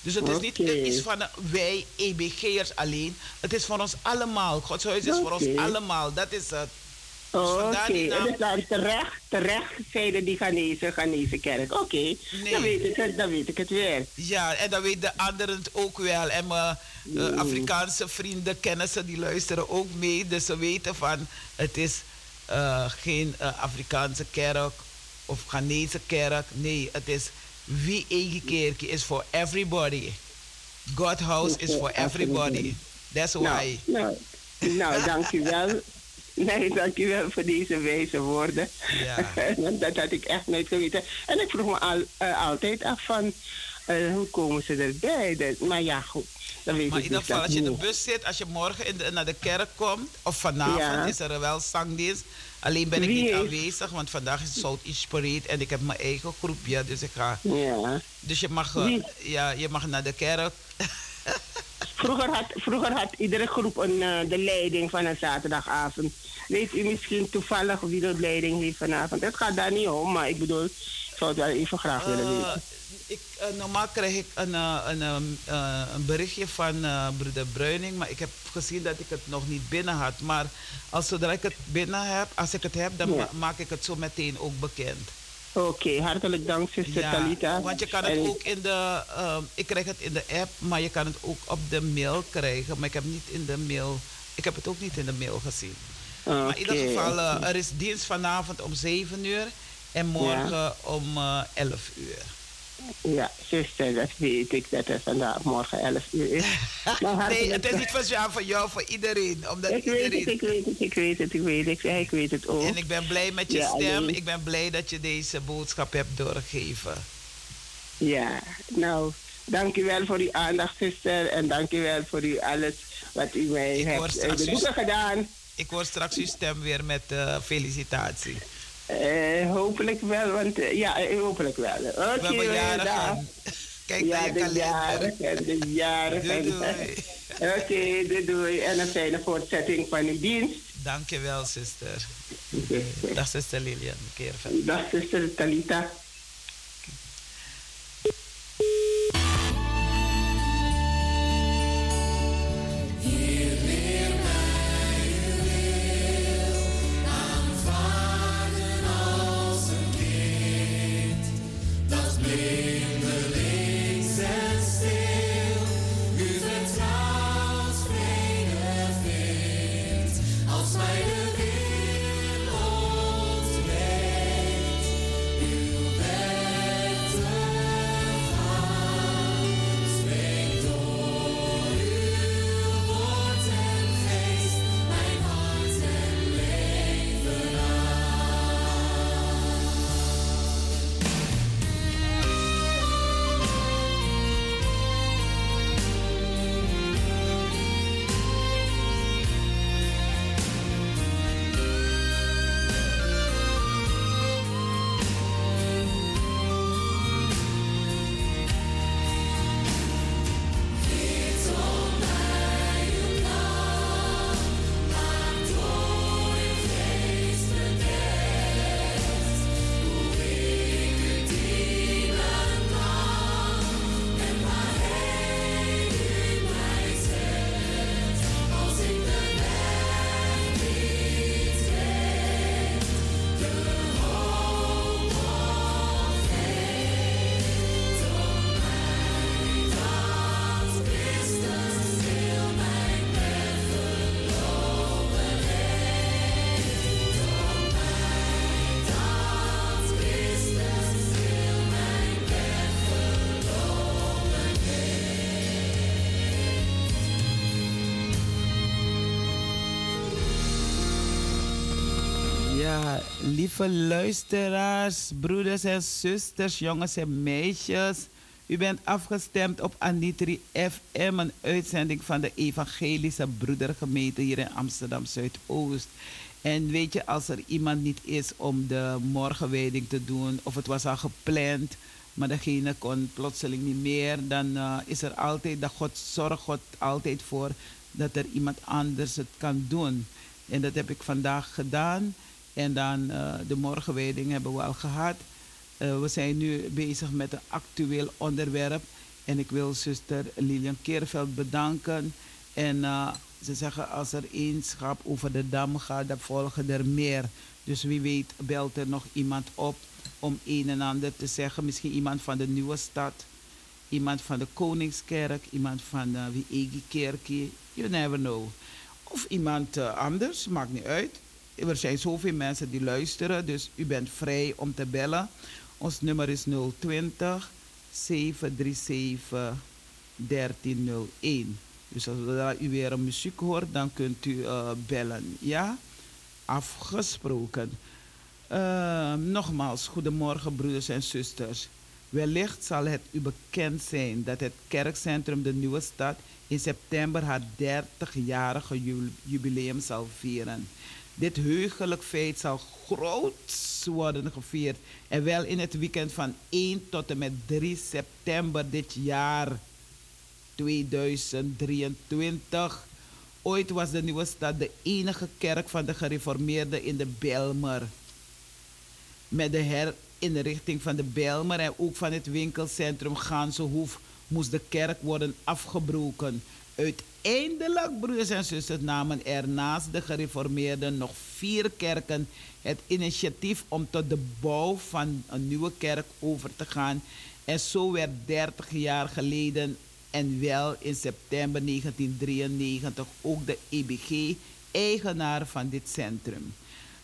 Dus het is niet Oké. iets van eh, wij EBG'ers alleen. Het is voor ons allemaal. Gods huis is voor ons Oké. allemaal. Dat is het. Oké, Dus naam. dus dan terecht, terecht zeiden die Ghanese, Ghanese kerk. Oké, Nee. dan, weet ik het, dan weet ik het weer. Ja, en dan weten de anderen het ook wel. En mijn eh, Afrikaanse vrienden, kennissen, die luisteren ook mee. Dus ze weten van, het is eh, geen eh, Afrikaanse kerk of Ghanese kerk. Nee, het is wie eigen kerk is for everybody. God house is for everybody. That's why. Nou, nou, nou dank u wel. Nee, dank u wel voor deze wijze woorden. Ja. Dat had ik echt nooit geweten. En ik vroeg me al, eh, altijd af van, eh, hoe komen ze erbij? Dat, maar ja, goed. Dan weet Maar in ieder dus geval, als je in de bus zit, als je morgen in de, naar de kerk komt, of vanavond Ja. is er wel zangdienst. Alleen ben ik Wie niet aanwezig, want vandaag is Southeast Parade en ik heb mijn eigen groepje, dus ik ga. Ja. Dus je mag, eh, Wie? ja, je mag naar de kerk. Vroeger had, vroeger had iedere groep een, eh, de leiding van een zaterdagavond. Weet u misschien toevallig wie de leiding heeft vanavond? Het gaat daar niet om, maar ik bedoel, ik zou het wel even graag willen Eh, weten. Ik, eh, normaal krijg ik een, eh, een, eh, eh, een berichtje van broeder Bruining, maar ik heb gezien dat ik het nog niet binnen had. Maar als zodra ik het binnen heb, als ik het heb, dan Ja. ma- maak ik het zo meteen ook bekend. Oké, hartelijk dank, zuster Talita. want je kan het En- ook in de, ehm, ik krijg het in de app, maar je kan het ook op de mail krijgen. Maar ik heb niet in de mail, ik heb het ook niet in de mail gezien. Maar in ieder geval, er is dienst vanavond om 7 uur en morgen om eh 11 uur. Ja, zuster, dat weet ik dat het vandaag morgen 11 uur is. Nee, het is niet voor jou, voor jou, voor iedereen. Omdat Ik weet het, iedereen... ik weet het, ik weet het, ik weet het. Ik weet het ook. En ik ben blij met je Ja, stem. alleen- Ik ben blij dat je deze boodschap hebt doorgegeven. Ja, nou, dank u wel voor uw aandacht, zuster. En dank u wel voor u alles wat u mij Ik hebt in straks gedaan. Ik hoor straks uw stem weer met eh, felicitatie. Eh, hopelijk wel, want eh, ja, eh, hopelijk wel. Oké, eh, dag. Kijk Ja, naar je de jarigen, de doei. Oké, doei, doei. En een fijne voortzetting van uw dienst. Dankjewel, zuster. Dag, zuster Lilian. Een keer verder. Dag, zuster Talita. Lieve luisteraars, broeders en zusters, jongens en meisjes. U bent afgestemd op Anitri FM, een uitzending van de Evangelische Broedergemeente hier in Amsterdam Zuidoost. En weet je, als er iemand niet is om de morgenwijding te doen, of het was al gepland, maar degene kon plotseling niet meer, dan uh, is er altijd, dat God zorgt God altijd voor dat er iemand anders het kan doen. En dat heb ik vandaag gedaan. En dan uh, de morgenwijding hebben we al gehad. Uh, we zijn nu bezig met een actueel onderwerp. En ik wil zuster Lilian Keerveld bedanken. En uh, ze zeggen als er één schap over de dam gaat, dan volgen er meer. Dus wie weet belt er nog iemand op om een en ander te zeggen. Misschien iemand van de Nieuwe Stad, iemand van de Koningskerk, iemand van uh, Wiegi Kerkie. You never know. Of iemand anders, maakt niet uit. Er zijn zoveel mensen die luisteren, dus u bent vrij om te bellen. Ons nummer is 020 737 1301. Dus als u weer een muziek hoort, dan kunt u uh, bellen. Ja? Afgesproken. Uh, nogmaals, goedemorgen broeders en zusters. Wellicht zal het u bekend zijn dat het kerkcentrum De Nieuwe Stad in september haar 30-jarige jubileum zal vieren. Dit heugelijk feit zal groot worden gevierd. En wel in het weekend van 1 tot en met 3 september dit jaar 2023. Ooit was de Nieuwe Stad de enige kerk van de gereformeerden in de Belmer. Met de herinrichting van de Belmer en ook van het winkelcentrum Gansenhoef moest de kerk worden afgebroken. Uiteindelijk, broeders en zusters, namen er naast de gereformeerden nog vier kerken het initiatief om tot de bouw van een nieuwe kerk over te gaan. En zo werd 30 jaar geleden en wel in september 1993 ook de EBG eigenaar van dit centrum.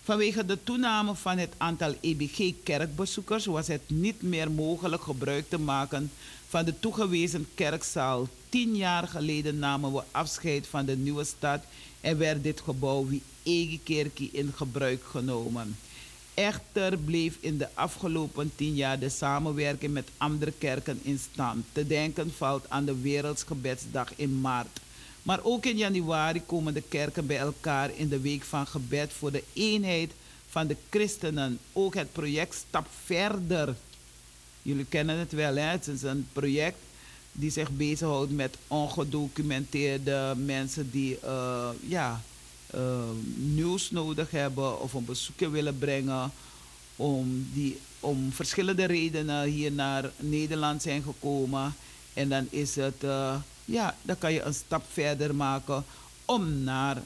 Vanwege de toename van het aantal EBG-kerkbezoekers was het niet meer mogelijk gebruik te maken van de toegewezen kerkzaal. Tien jaar geleden namen we afscheid van de nieuwe stad en werd dit gebouw wie in gebruik genomen. Echter bleef in de afgelopen tien jaar de samenwerking met andere kerken in stand. Te denken valt aan de Wereldsgebedsdag in maart. Maar ook in januari komen de kerken bij elkaar in de week van gebed voor de eenheid van de christenen. Ook het project Stap Verder. Jullie kennen het wel, hè? het is een project die zich bezighoudt met ongedocumenteerde mensen die uh, ja, uh, nieuws nodig hebben of een bezoekje willen brengen. Om, die, om verschillende redenen hier naar Nederland zijn gekomen. En dan is het, uh, ja, dan kan je een stap verder maken om naar een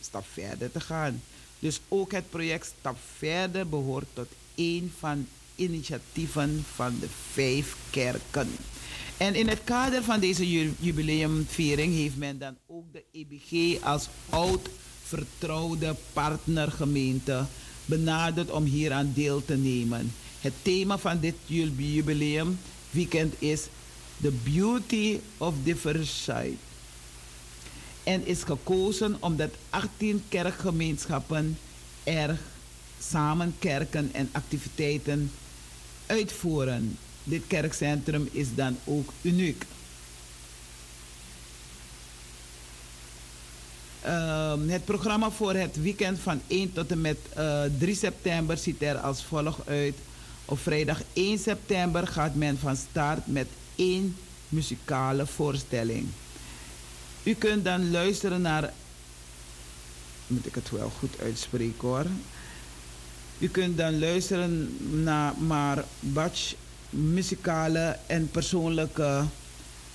stap verder te gaan. Dus ook het project Stap Verder behoort tot een van initiatieven van de vijf kerken. En in het kader van deze jubileumviering heeft men dan ook de EBG als oud vertrouwde partnergemeente benaderd om hieraan deel te nemen. Het thema van dit jubileumweekend is The Beauty of Diversity. En is gekozen omdat 18 kerkgemeenschappen er samen kerken en activiteiten uitvoeren. Dit kerkcentrum is dan ook uniek. Uh, het programma voor het weekend van 1 tot en met uh, eh, 3 september ziet er als volgt uit. Op vrijdag 1 september gaat men van start met één muzikale voorstelling. U kunt dan luisteren naar. Moet ik het wel goed uitspreken hoor. U kunt dan luisteren naar maar Bach muzikale en persoonlijke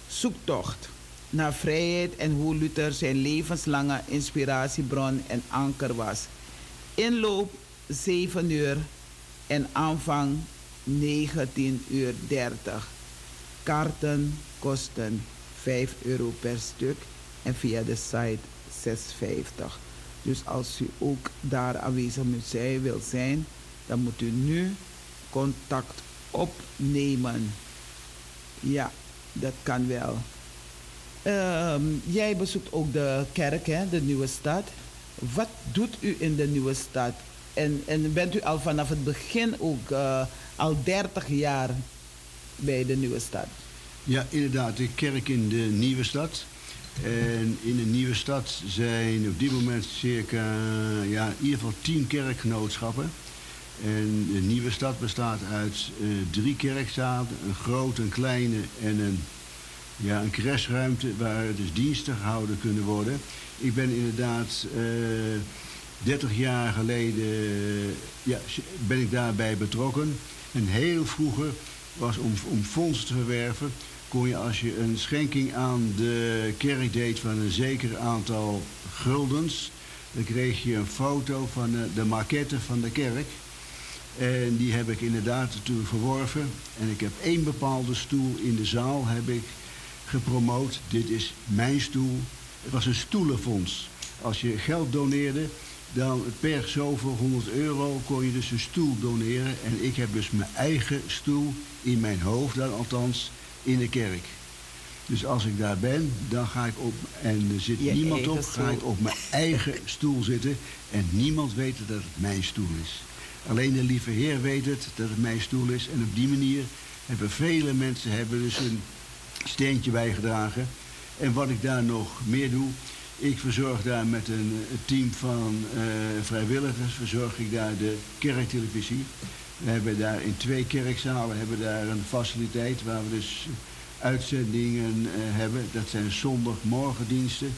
zoektocht naar vrijheid en hoe Luther zijn levenslange inspiratiebron en anker was. Inloop 7 uur en aanvang 19 uur 30. Kaarten kosten 5 euro per stuk en via de site 6,50. Dus als u ook daar aanwezig moet zijn, zijn, dan moet u nu contact opnemen. Ja, dat kan wel. Um, jij bezoekt ook de kerk, hè, de nieuwe stad. Wat doet u in de nieuwe stad? En, en bent u al vanaf het begin ook uh, al 30 jaar bij de Nieuwe Stad? Ja, inderdaad. De kerk in de Nieuwe Stad. En in de Nieuwe Stad zijn op dit moment circa, ja, in ieder geval tien kerkgenootschappen. En de Nieuwe Stad bestaat uit uh, drie kerkzalen, een grote, een kleine en een, ja, een waar dus diensten gehouden kunnen worden. Ik ben inderdaad uh, 30 jaar geleden ja, ben ik daarbij betrokken. En heel vroeger was om, om fondsen te verwerven, kon je als je een schenking aan de kerk deed van een zeker aantal guldens, dan kreeg je een foto van de, de maquette van de kerk. En die heb ik inderdaad toen verworven. En ik heb één bepaalde stoel in de zaal heb ik gepromoot. Dit is mijn stoel. Het was een stoelenfonds. Als je geld doneerde, dan per zoveel 100 euro kon je dus een stoel doneren. En ik heb dus mijn eigen stoel, in mijn hoofd dan althans, in de kerk. Dus als ik daar ben, dan ga ik op, en er zit Je niemand op, ga ik op mijn eigen stoel zitten. En niemand weet dat het mijn stoel is. Alleen de lieve Heer weet het, dat het mijn stoel is. En op die manier hebben vele mensen hebben dus een steentje bijgedragen. En wat ik daar nog meer doe, ik verzorg daar met een team van eh, vrijwilligers, verzorg ik daar de kerktelevisie. We hebben daar in twee kerkzalen hebben daar een faciliteit waar we dus uitzendingen eh, hebben. Dat zijn zondagmorgendiensten,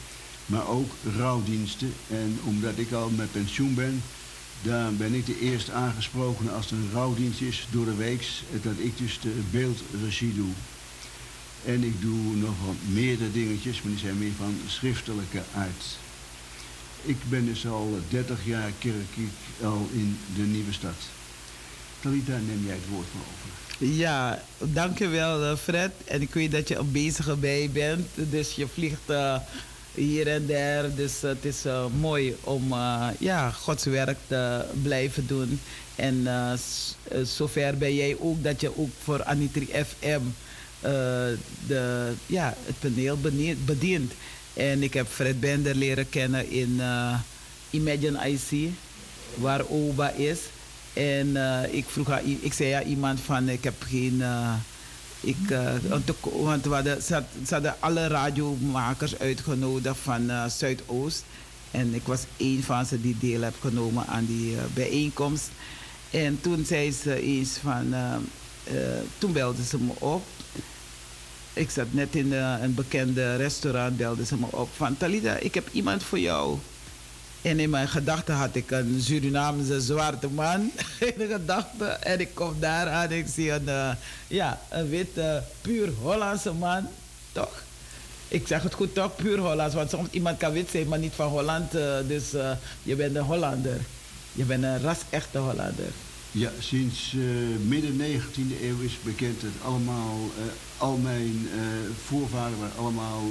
maar ook rouwdiensten. En omdat ik al met pensioen ben, dan ben ik de eerste aangesproken als er een rouwdienst is door de weeks, eh, dat ik dus de beeldregie doe. En ik doe nog wat meerdere dingetjes, maar die zijn meer van schriftelijke aard. Ik ben dus al 30 jaar kerk al in de nieuwe stad. Talita, neem jij het woord maar over. Ja, dankjewel eh, Fred. En ik weet dat je een bezige bij bent. Dus je vliegt eh, hier en daar. Dus het is eh, mooi om ja, Gods werk te blijven doen. En zover ben jij ook dat je ook voor Anitri FM de, ja, het paneel bedient. En ik heb Fred Bender leren kennen in Imagine IC, waar Oba is. En eh, ik vroeg i- ik zei aan iemand van, ik heb geen... eh, ik, eh, want we hadden, ze, alle radiomakers uitgenodigd van Zuidoost. En ik was één van ze die deel heb genomen aan die bijeenkomst. En toen zei ze eens van... toen belde ze me op. Ik zat net in een bekende restaurant, belde ze me op van... Talita, ik heb iemand voor jou. En in mijn gedachten had ik een Surinaamse zwarte man in de gedachten. En ik kom daar aan en ik zie een, eh, ja, een witte, puur Hollandse man. Toch? Ik zeg het goed toch, puur Hollands. Want soms iemand kan wit zijn, maar niet van Holland. eh, dus eh, je bent een Hollander. Je bent een ras-echte Hollander. Ja, sinds midden 19e eeuw is bekend dat allemaal, al mijn voorvaderen waren allemaal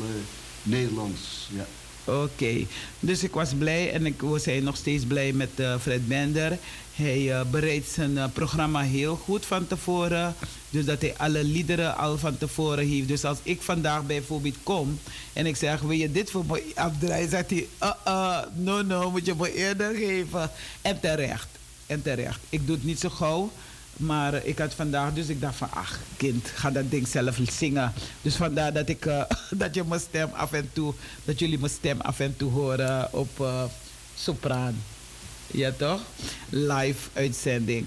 Nederlands. Ja. Oké, dus ik was blij en ik, we zijn nog steeds blij met eh, Fred Bender. Hij eh, bereidt zijn eh, programma heel goed van tevoren. Dus dat hij alle liederen al van tevoren heeft. Dus als ik vandaag bijvoorbeeld kom en ik zeg: Wil je dit voor me afdraaien? Zegt hij: uh, uh, No, no, moet je me eerder geven. En terecht. En terecht. Ik doe het niet zo gauw. Maar eh, ik had vandaag, dus ik dacht van, ach kind, ga dat ding zelf zingen. Dus vandaar dat, ik, eh, dat je mijn stem af en toe, dat jullie mijn stem af en toe horen op eh, sopraan. Ja toch? Live uitzending.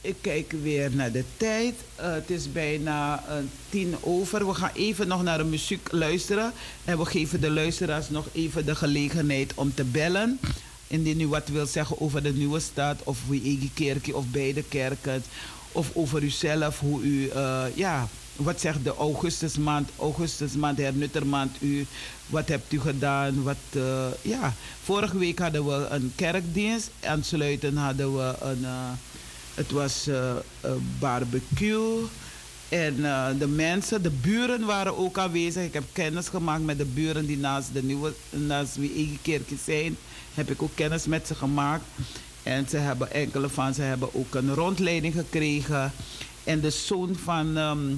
Ik kijk weer naar de tijd. Het is bijna tien over. We gaan even nog naar de muziek luisteren. En we geven de luisteraars nog even de gelegenheid om te bellen. Indien u wat wil zeggen over de nieuwe stad of eigen kerkje of beide kerken. Of over uzelf, hoe u, eh, ja, wat zegt de augustusmaand, augustusmaand, hernuttermaand u, wat hebt u gedaan? Wat, eh, ja, vorige week hadden we een kerkdienst. Aansluitend hadden we een, eh, het was barbecue. En de mensen, de buren waren ook aanwezig. Ik heb kennis gemaakt met de buren die naast de nieuwe, naast wie zijn. Heb ik ook kennis met ze gemaakt. En ze hebben, enkele van ze hebben ook een rondleiding gekregen. En de zoon van ehm,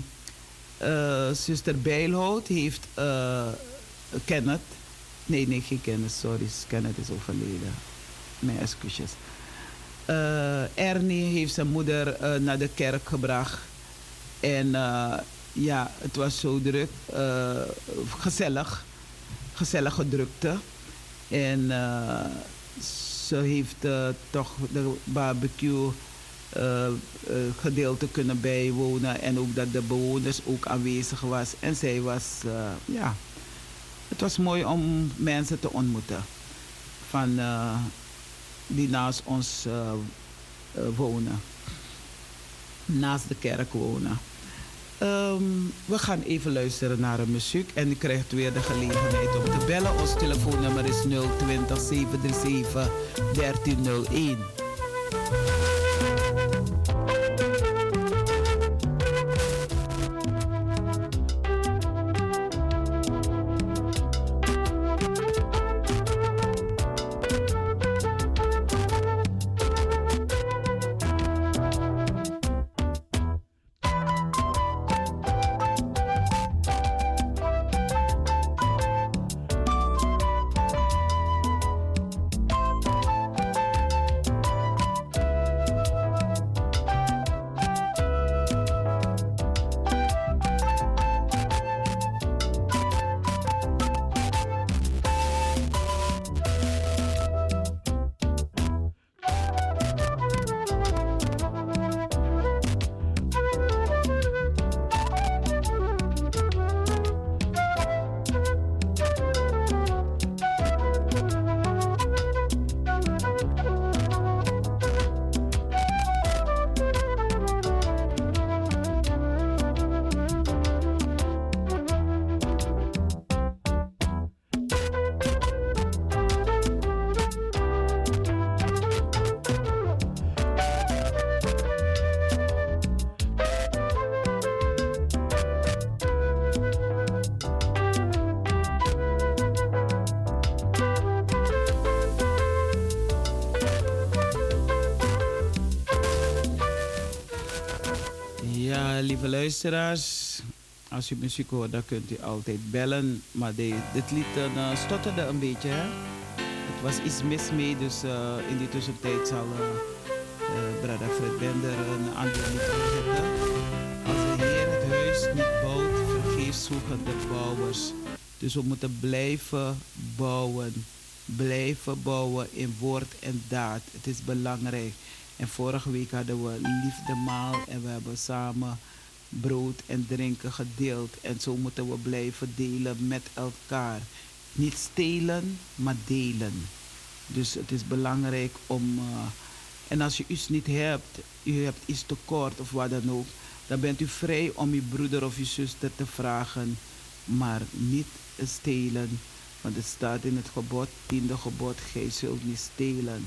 eh, zuster Bijlhout heeft uh, Kenneth. Nee, nee, geen kennis, sorry. Kenneth is overleden. mijn excuses. Eh, Ernie heeft zijn moeder naar de kerk gebracht. En ja, het was zo druk. gezellig. Gezellige drukte. En eh, ze heeft eh, toch de barbecue eh, gedeelte kunnen bijwonen. En ook dat de bewoners ook aanwezig was. En zij was, ja, het was mooi om mensen te ontmoeten. Van, die naast ons wonen. Naast de kerk wonen. Ehm, we gaan even luisteren naar een muziek. En u krijgt weer de gelegenheid om te bellen. Ons telefoonnummer is 020 737 1301. Als u muziek hoort, dan kunt u altijd bellen. Maar dit lied uh, stotterde een beetje. Het was iets mis mee, dus uh, in die tussentijd zal uh, uh, Brada Fred Bender een ander lied inzetten. Als de Heer het huis niet bouwt, vergeef zoeken de bouwers. Dus we moeten blijven bouwen. Blijven bouwen in woord en daad. Het is belangrijk. En vorige week hadden we liefdemaal en we hebben samen brood en drinken gedeeld. En zo moeten we blijven delen met elkaar. Niet stelen, maar delen. Dus het is belangrijk om. Uh, en als je iets niet hebt, u hebt iets tekort of wat dan ook, dan bent u vrij om uw broeder of uw zuster te vragen. Maar niet stelen. Want het staat in het gebod, tiende gebod, gij zult niet stelen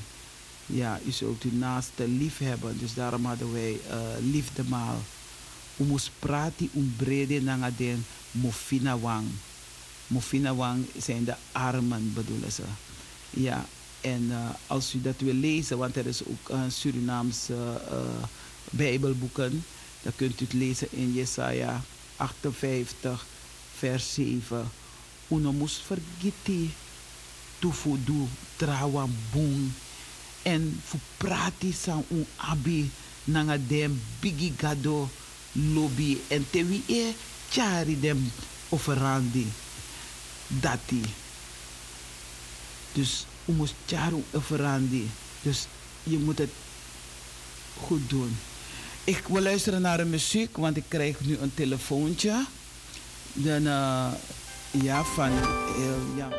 ja, u zult uw naaste lief hebben. Dus daarom hadden wij uh, liefdemaal. U moest praten om brede nanga den mofina wang. Mofina wang zijn de armen bedoelen ze. Ja, en uh, als u dat wil lezen, want er is ook een Surinaamse uh, bijbelboeken. Dan kunt u het lezen in Jesaja 58 vers 7. Uno moest vergeten. Tufudu trawan boom en fu prati san un abi nanga dem bigi gado lobby en te wie e chari dem offerandi dati. Dus u moest chari offerandi. Dus je moet het goed doen. Ik wil luisteren naar de muziek, want ik krijg nu een telefoontje. Dan, uh, ja, van heel ja.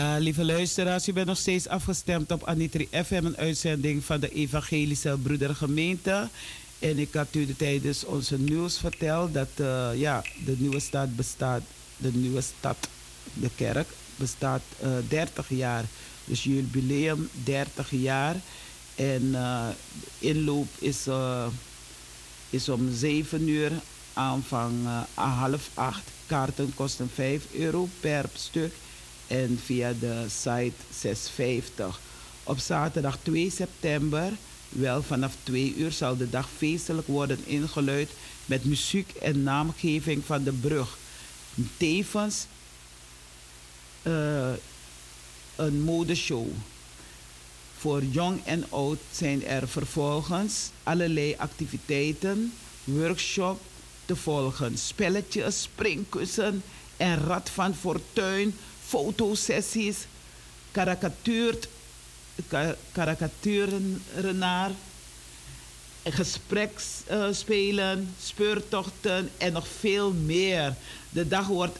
Lieve luisteraars, u bent nog steeds afgestemd op Anitri FM, een uitzending van de Evangelische Broedergemeente. En ik had u tijdens onze nieuws verteld dat uh, ja, de nieuwe stad bestaat, de nieuwe stad, de kerk, bestaat uh, 30 jaar. Dus jubileum 30 jaar. En uh, inloop is, is om 7 uur, aanvang half 8. Kaarten kosten 5 euro per stuk en via de site 650. Op zaterdag 2 september, wel vanaf 2 uur, zal de dag feestelijk worden ingeluid met muziek en naamgeving van de brug. Tevens uh, een modeshow. Voor jong en oud zijn er vervolgens allerlei activiteiten, workshop te volgen. Spelletjes, springkussen en rad van fortuin fotosessies, karikatuurt, karikaturenrenaar, gespreksspelen, speurtochten en nog veel meer. De dag wordt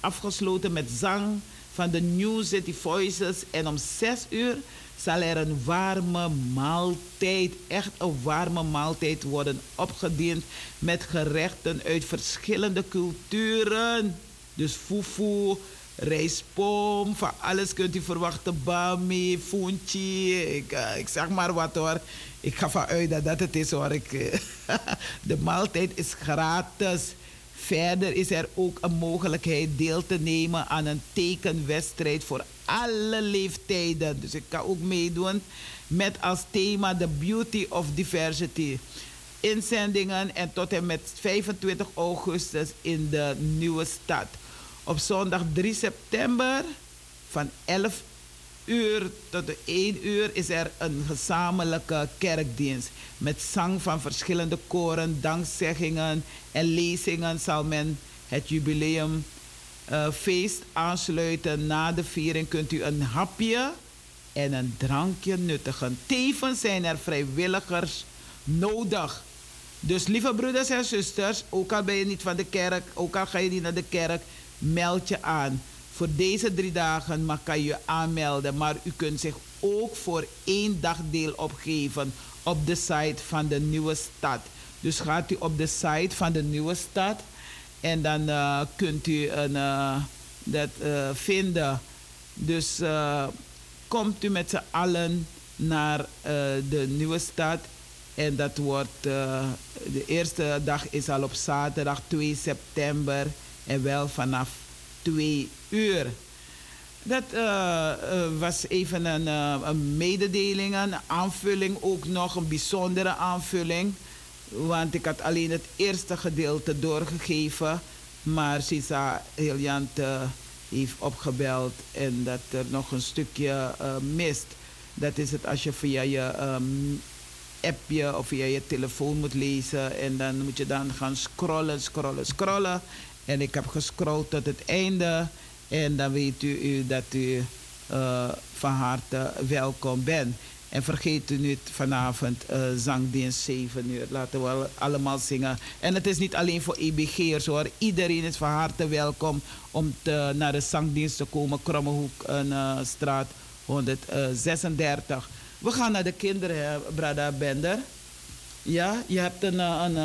afgesloten met zang van de New City Voices en om 6 uur zal er een warme maaltijd, echt een warme maaltijd worden opgediend met gerechten uit verschillende culturen. Dus fufu, rijstpom, van alles kunt u verwachten. Bami, funchi, ik, uh, ik zeg maar wat hoor. Ik ga vanuit dat dat het is hoor. Ik, de maaltijd is gratis. Verder is er ook een mogelijkheid deel te nemen aan een tekenwedstrijd voor alle leeftijden. Dus ik kan ook meedoen met als thema The Beauty of Diversity. Inzendingen en tot en met 25 augustus in de nieuwe stad. Op zondag 3 september van 11 uur tot 1 uur is er een gezamenlijke kerkdienst. Met zang van verschillende koren, dankzeggingen en lezingen zal men het jubileumfeest uh, aansluiten. Na de viering kunt u een hapje en een drankje nuttigen. Tevens zijn er vrijwilligers nodig. Dus lieve broeders en zusters, ook al ben je niet van de kerk, ook al ga je niet naar de kerk, meld je aan. Voor deze drie dagen mag kan je aanmelden, maar u kunt zich ook voor één dag deel opgeven op de site van de nieuwe stad. Dus gaat u op de site van de nieuwe stad en dan uh, kunt u een, uh, dat uh, vinden. Dus komt u met z'n allen naar de nieuwe stad. En dat wordt, de eerste dag is al op zaterdag 2 september. En wel vanaf twee uur. Dat uh, uh, was even een, uh, een, mededeling, een aanvulling ook nog, een bijzondere aanvulling. Want ik had alleen het eerste gedeelte doorgegeven. Maar Sisa Hiljant heeft opgebeld en dat er nog een stukje mist. Dat is het als je via je um, appje of via je telefoon moet lezen. En dan moet je dan gaan scrollen, scrollen, scrollen. En ik heb gescrollt tot het einde. En dan weet u, u dat u uh, van harte welkom bent. En vergeet u niet vanavond uh, zangdienst 7 uur. Laten we allemaal zingen. En het is niet alleen voor EBG'ers hoor. Iedereen is van harte welkom om te, naar de zangdienst te komen. Krommehoek, uh, straat 136. We gaan naar de kinderen, Brada Bender. Ja, je hebt een, een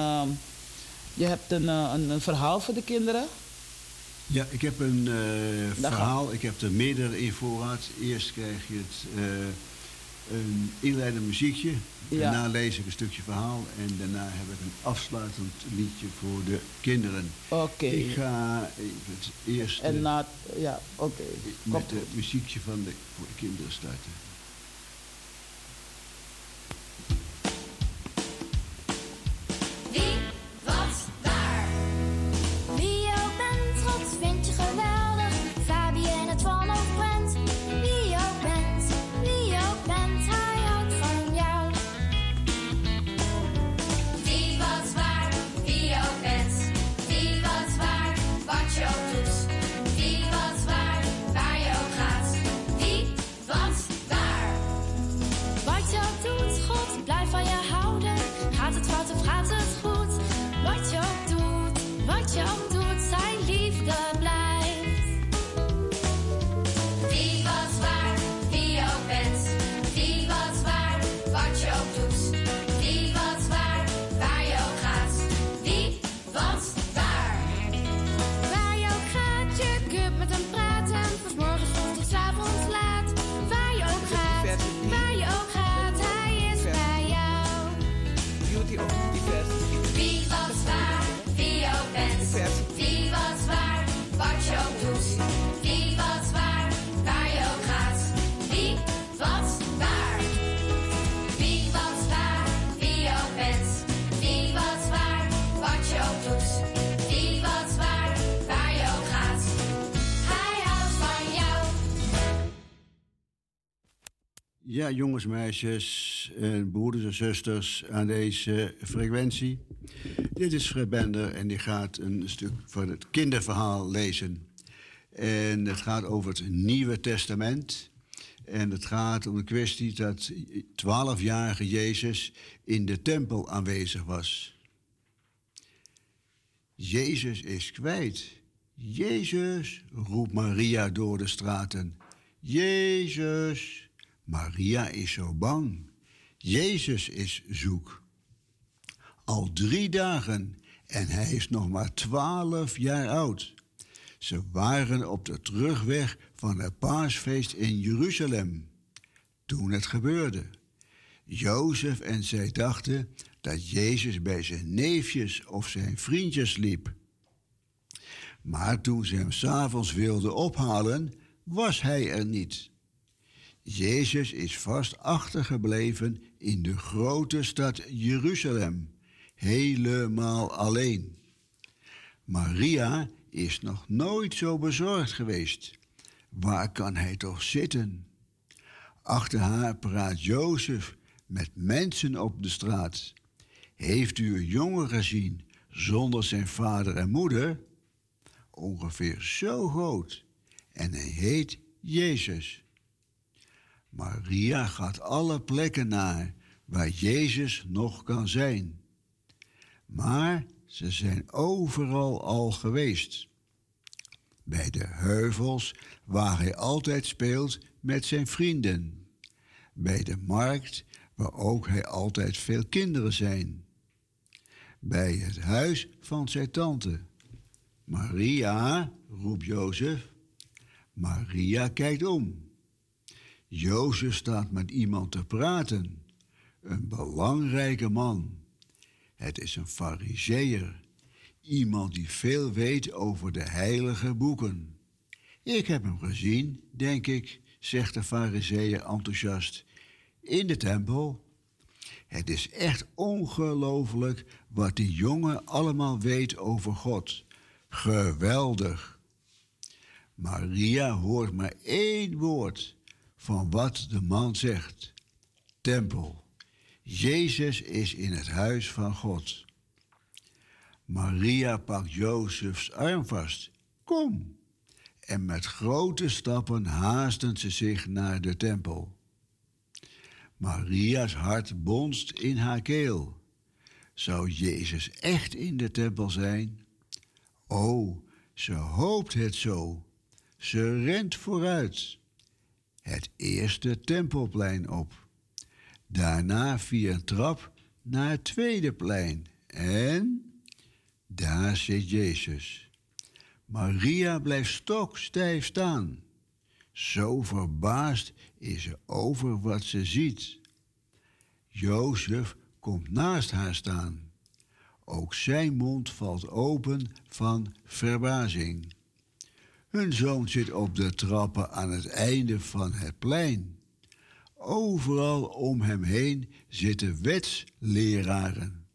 je hebt een, eh, een, een, verhaal voor de kinderen? Ja, ik heb een uh, verhaal. Ik heb er meerdere in voorraad. Eerst krijg je het, uh, een inleidend muziekje. Ja. Daarna lees ik een stukje verhaal. En daarna heb ik een afsluitend liedje voor de kinderen. Oké. Okay. Ik ga het eerst en na, ja, oké. Okay. met het muziekje van de, voor de kinderen starten. Ja, jongens, meisjes en broeders en zusters aan deze frequentie. Dit is Fred Bender en die gaat een stuk van het kinderverhaal lezen. En het gaat over het Nieuwe Testament. En het gaat om de kwestie dat 12-jarige Jezus in de tempel aanwezig was. Jezus is kwijt. Jezus, roept Maria door de straten. Jezus. Maria is zo bang. Jezus is zoek. Al drie dagen en hij is nog maar twaalf jaar oud. Ze waren op de terugweg van het paasfeest in Jeruzalem. Toen het gebeurde. Jozef en zij dachten dat Jezus bij zijn neefjes of zijn vriendjes liep. Maar toen ze hem s'avonds wilden ophalen, was hij er niet. Jezus is vast achtergebleven in de grote stad Jeruzalem, helemaal alleen. Maria is nog nooit zo bezorgd geweest. Waar kan hij toch zitten? Achter haar praat Jozef met mensen op de straat. Heeft u een jongen gezien zonder zijn vader en moeder? Ongeveer zo groot. En hij heet Jezus. Maria gaat alle plekken naar waar Jezus nog kan zijn. Maar ze zijn overal al geweest. Bij de heuvels waar hij altijd speelt met zijn vrienden. Bij de markt waar ook hij altijd veel kinderen zijn. Bij het huis van zijn tante. Maria, roept Jozef. Maria kijkt om. Jozef staat met iemand te praten. Een belangrijke man. Het is een fariseer. Iemand die veel weet over de heilige boeken. Ik heb hem gezien, denk ik, zegt de fariseer enthousiast. In de tempel. Het is echt ongelooflijk wat die jongen allemaal weet over God. Geweldig. Maria hoort maar één woord van wat de man zegt. Tempel. Jezus is in het huis van God. Maria pakt Jozefs arm vast. Kom. En met grote stappen haasten ze zich naar de tempel. Maria's hart bonst in haar keel. Zou Jezus echt in de tempel zijn? Oh, ze hoopt het zo. Ze rent vooruit. Het eerste tempelplein op. Daarna via een trap naar het tweede plein. En daar zit Jezus. Maria blijft stokstijf staan. Zo verbaasd is ze over wat ze ziet. Jozef komt naast haar staan. Ook zijn mond valt open van verbazing. Hun zoon zit op de trappen aan het einde van het plein. Overal om hem heen zitten wetsleraren.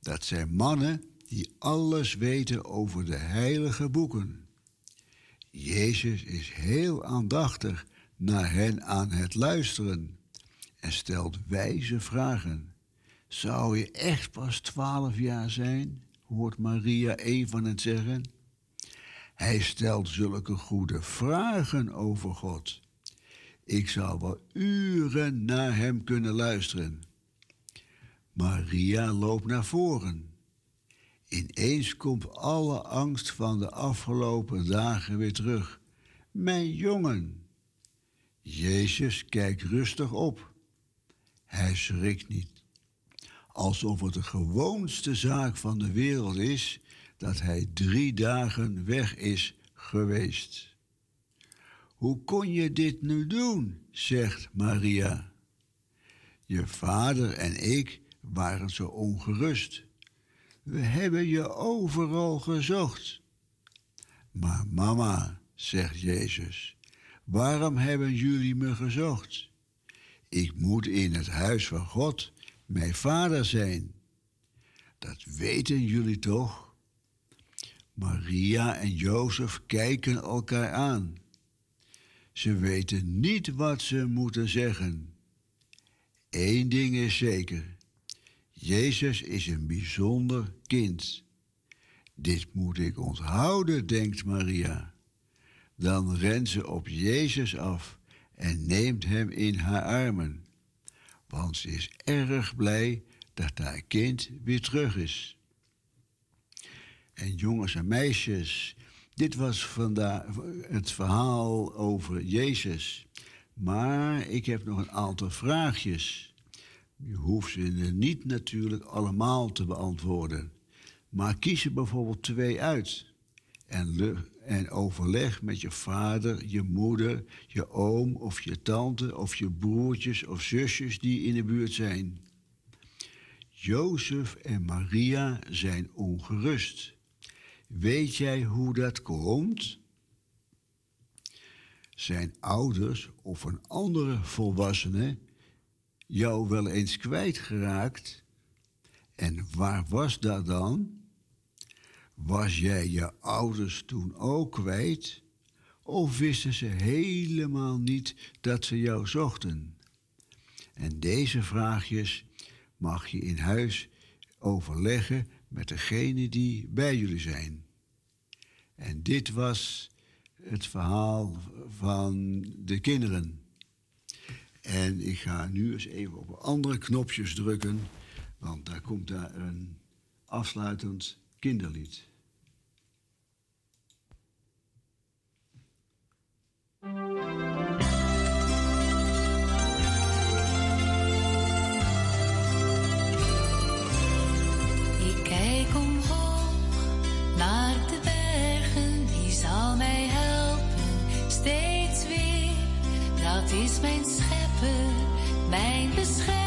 Dat zijn mannen die alles weten over de heilige boeken. Jezus is heel aandachtig naar hen aan het luisteren en stelt wijze vragen. Zou je echt pas twaalf jaar zijn? hoort Maria een van hen zeggen. Hij stelt zulke goede vragen over God. Ik zou wel uren naar hem kunnen luisteren. Maria loopt naar voren. Ineens komt alle angst van de afgelopen dagen weer terug. Mijn jongen. Jezus kijkt rustig op. Hij schrikt niet. Alsof het de gewoonste zaak van de wereld is dat hij drie dagen weg is geweest. Hoe kon je dit nu doen? zegt Maria. Je vader en ik waren zo ongerust. We hebben je overal gezocht. Maar mama, zegt Jezus, waarom hebben jullie me gezocht? Ik moet in het huis van God mijn vader zijn. Dat weten jullie toch? Maria en Jozef kijken elkaar aan. Ze weten niet wat ze moeten zeggen. Eén ding is zeker. Jezus is een bijzonder kind. Dit moet ik onthouden, denkt Maria. Dan rent ze op Jezus af en neemt hem in haar armen, want ze is erg blij dat haar kind weer terug is. En jongens en meisjes, dit was vandaag het verhaal over Jezus. Maar ik heb nog een aantal vraagjes. Je hoeft ze niet natuurlijk allemaal te beantwoorden. Maar kies er bijvoorbeeld twee uit. En, en overleg met je vader, je moeder, je oom of je tante of je broertjes of zusjes die in de buurt zijn. Jozef en Maria zijn ongerust. Weet jij hoe dat komt? Zijn ouders of een andere volwassene jou wel eens kwijtgeraakt? En waar was dat dan? Was jij je ouders toen ook kwijt? Of wisten ze helemaal niet dat ze jou zochten? En deze vraagjes mag je in huis overleggen met degene die bij jullie zijn. En dit was het verhaal van de kinderen. En ik ga nu eens even op andere knopjes drukken, want daar komt daar een afsluitend kinderlied. Is mijn schepper, mijn beschermer,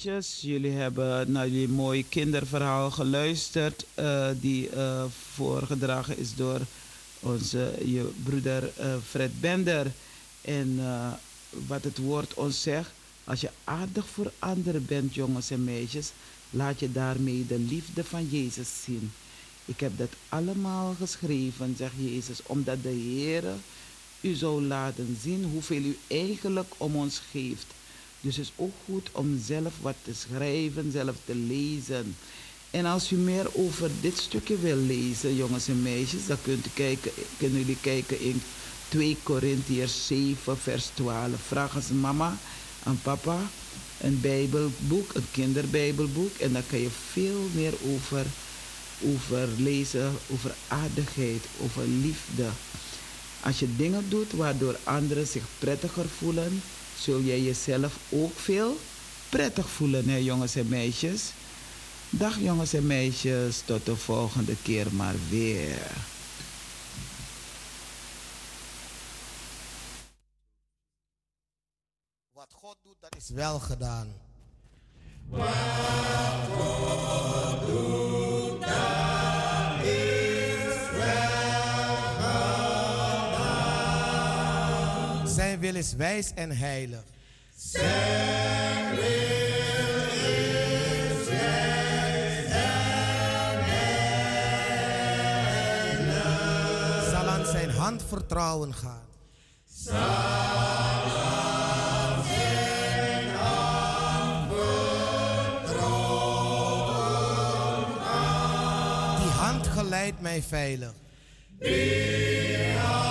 Jullie hebben naar jullie mooie kinderverhaal geluisterd, eh, die eh, voorgedragen is door onze je broeder eh, Fred Bender. En wat het woord ons zegt, als je aardig voor anderen bent, jongens en meisjes, laat je daarmee de liefde van Jezus zien. Ik heb dat allemaal geschreven, zegt Jezus, omdat de Heer u zou laten zien hoeveel u eigenlijk om ons geeft. Dus het is ook goed om zelf wat te schrijven, zelf te lezen. En als u meer over dit stukje wil lezen, jongens en meisjes, dan kunt u kijken, kunnen jullie kijken in 2 Korintiërs 7, vers 12. Vraag eens mama en papa een bijbelboek, een kinderbijbelboek. En dan kan je veel meer over, over lezen, over aardigheid, over liefde. Als je dingen doet waardoor anderen zich prettiger voelen, zul jij jezelf ook veel prettig voelen, hè, jongens en meisjes. Dag jongens en meisjes, tot de volgende keer maar weer. Wat God doet, dat is wel gedaan. Zijn wil is wijs en heilig. Zal aan zijn hand vertrouwen gaan. Die hand geleidt mij veilig. In nood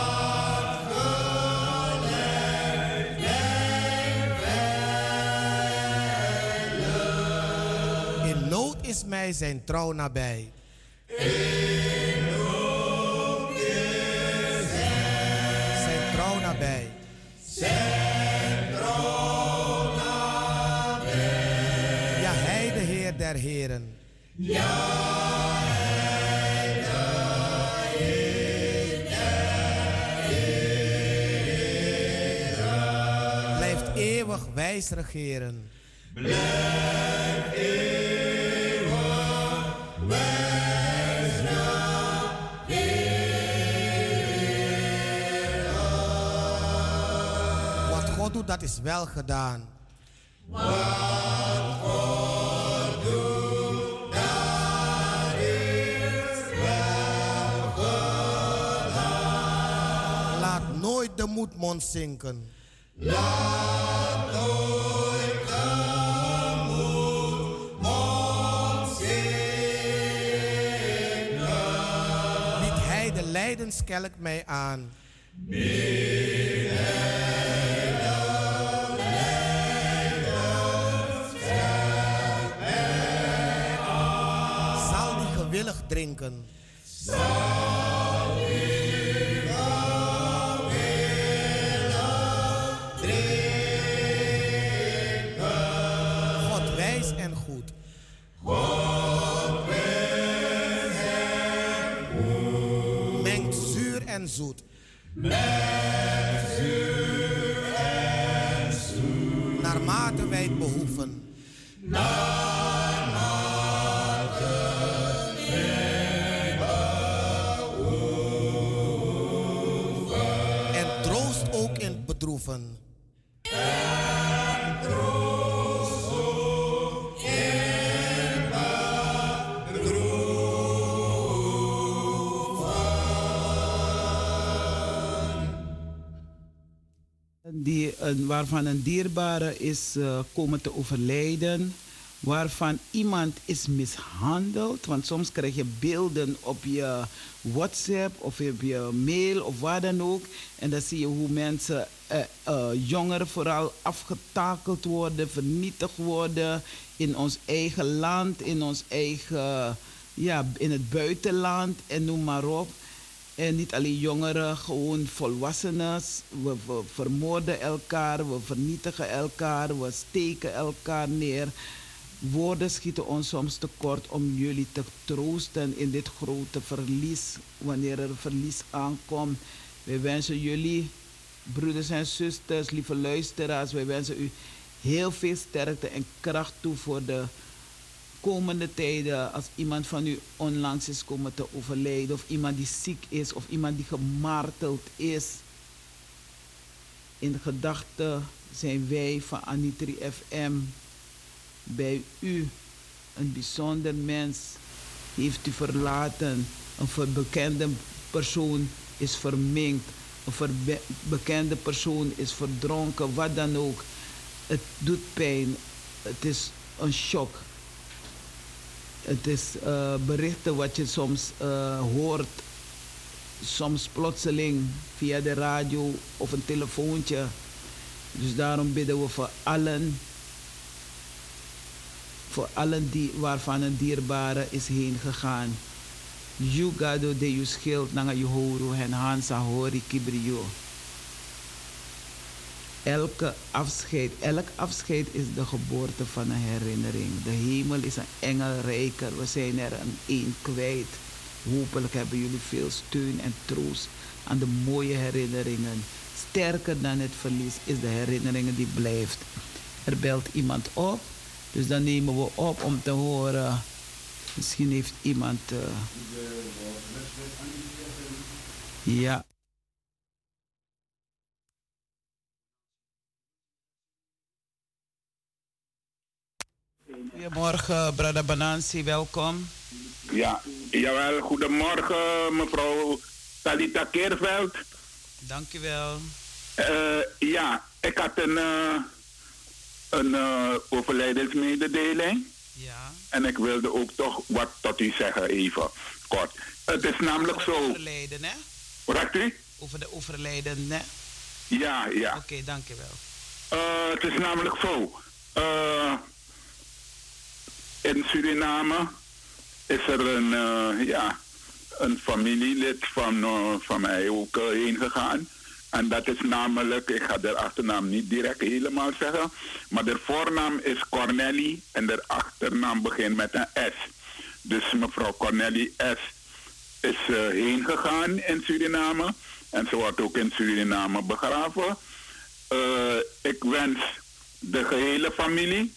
is mij zijn trouw nabij. Zijn trouw nabij. Ja, hij de Heer der Heren. Blijft eeuwig wijs regeren. Wat God doet, dat is wel gedaan. Laat nooit de moedmond zinken. Biedt hij de lijdenskelk mij aan. Zal diengken waarvan een dierbare is eh, komen te overlijden, waarvan iemand is mishandeld. Want soms krijg je beelden op je WhatsApp of op je mail of waar dan ook. En dan zie je hoe mensen, eh, eh, jongeren vooral, afgetakeld worden, vernietigd worden in ons eigen land, in ons eigen, ja, in het buitenland en noem maar op. En niet alleen jongeren, gewoon volwassenen. We, vermoorden elkaar, we vernietigen elkaar, we steken elkaar neer. Woorden schieten ons soms tekort om jullie te troosten in dit grote verlies, wanneer er verlies aankomt. Wij wensen jullie, broeders en zusters, lieve luisteraars, wij wensen u heel veel sterkte en kracht toe voor de komende tijden, als iemand van u onlangs is komen te overlijden, of iemand die ziek is, of iemand die gemarteld is. In gedachten zijn wij van Anitri FM bij u. Een bijzonder mens heeft u verlaten. Een bekende persoon is verminkt. Een bekende persoon is verdronken, wat dan ook. Het doet pijn. Het is een shock. Het is eh, berichten wat je soms eh, hoort, soms plotseling via de radio of een telefoontje. Dus daarom bidden we voor allen, voor allen die, waarvan een dierbare is heen gegaan. Jugado de you schild nanga en Hansa hori kibrio. Elke afscheid, elk afscheid is de geboorte van een herinnering. De hemel is een engelrijker. We zijn er een één kwijt. Hopelijk hebben jullie veel steun en troost aan de mooie herinneringen. Sterker dan het verlies is de herinneringen die blijft. Er belt iemand op. Dus dan nemen we op om te horen. Misschien heeft iemand. eh, ja. Goedemorgen, Brada Banansi, welkom. Ja, jawel. Goedemorgen, mevrouw Talita Keerveld. Dank u wel. Eh, ja, ik had een, eh, een eh, overlijdensmededeling. Ja. En ik wilde ook toch wat tot u zeggen, even kort. Het is namelijk zo. overleden, hè? Hoort u? Over de overleden, hè? Ja, ja. Oké, dank u wel. Eh, het is namelijk zo. Eh, in Suriname is er een, eh, ja, een familielid van, eh, van mij ook eh, heen gegaan. En dat is namelijk, ik ga de achternaam niet direct helemaal zeggen, maar de voornaam is Cornelie en de achternaam begint met een S. Dus mevrouw Cornelie S. is heen gegaan in Suriname en ze wordt ook in Suriname begraven. Ik wens de gehele familie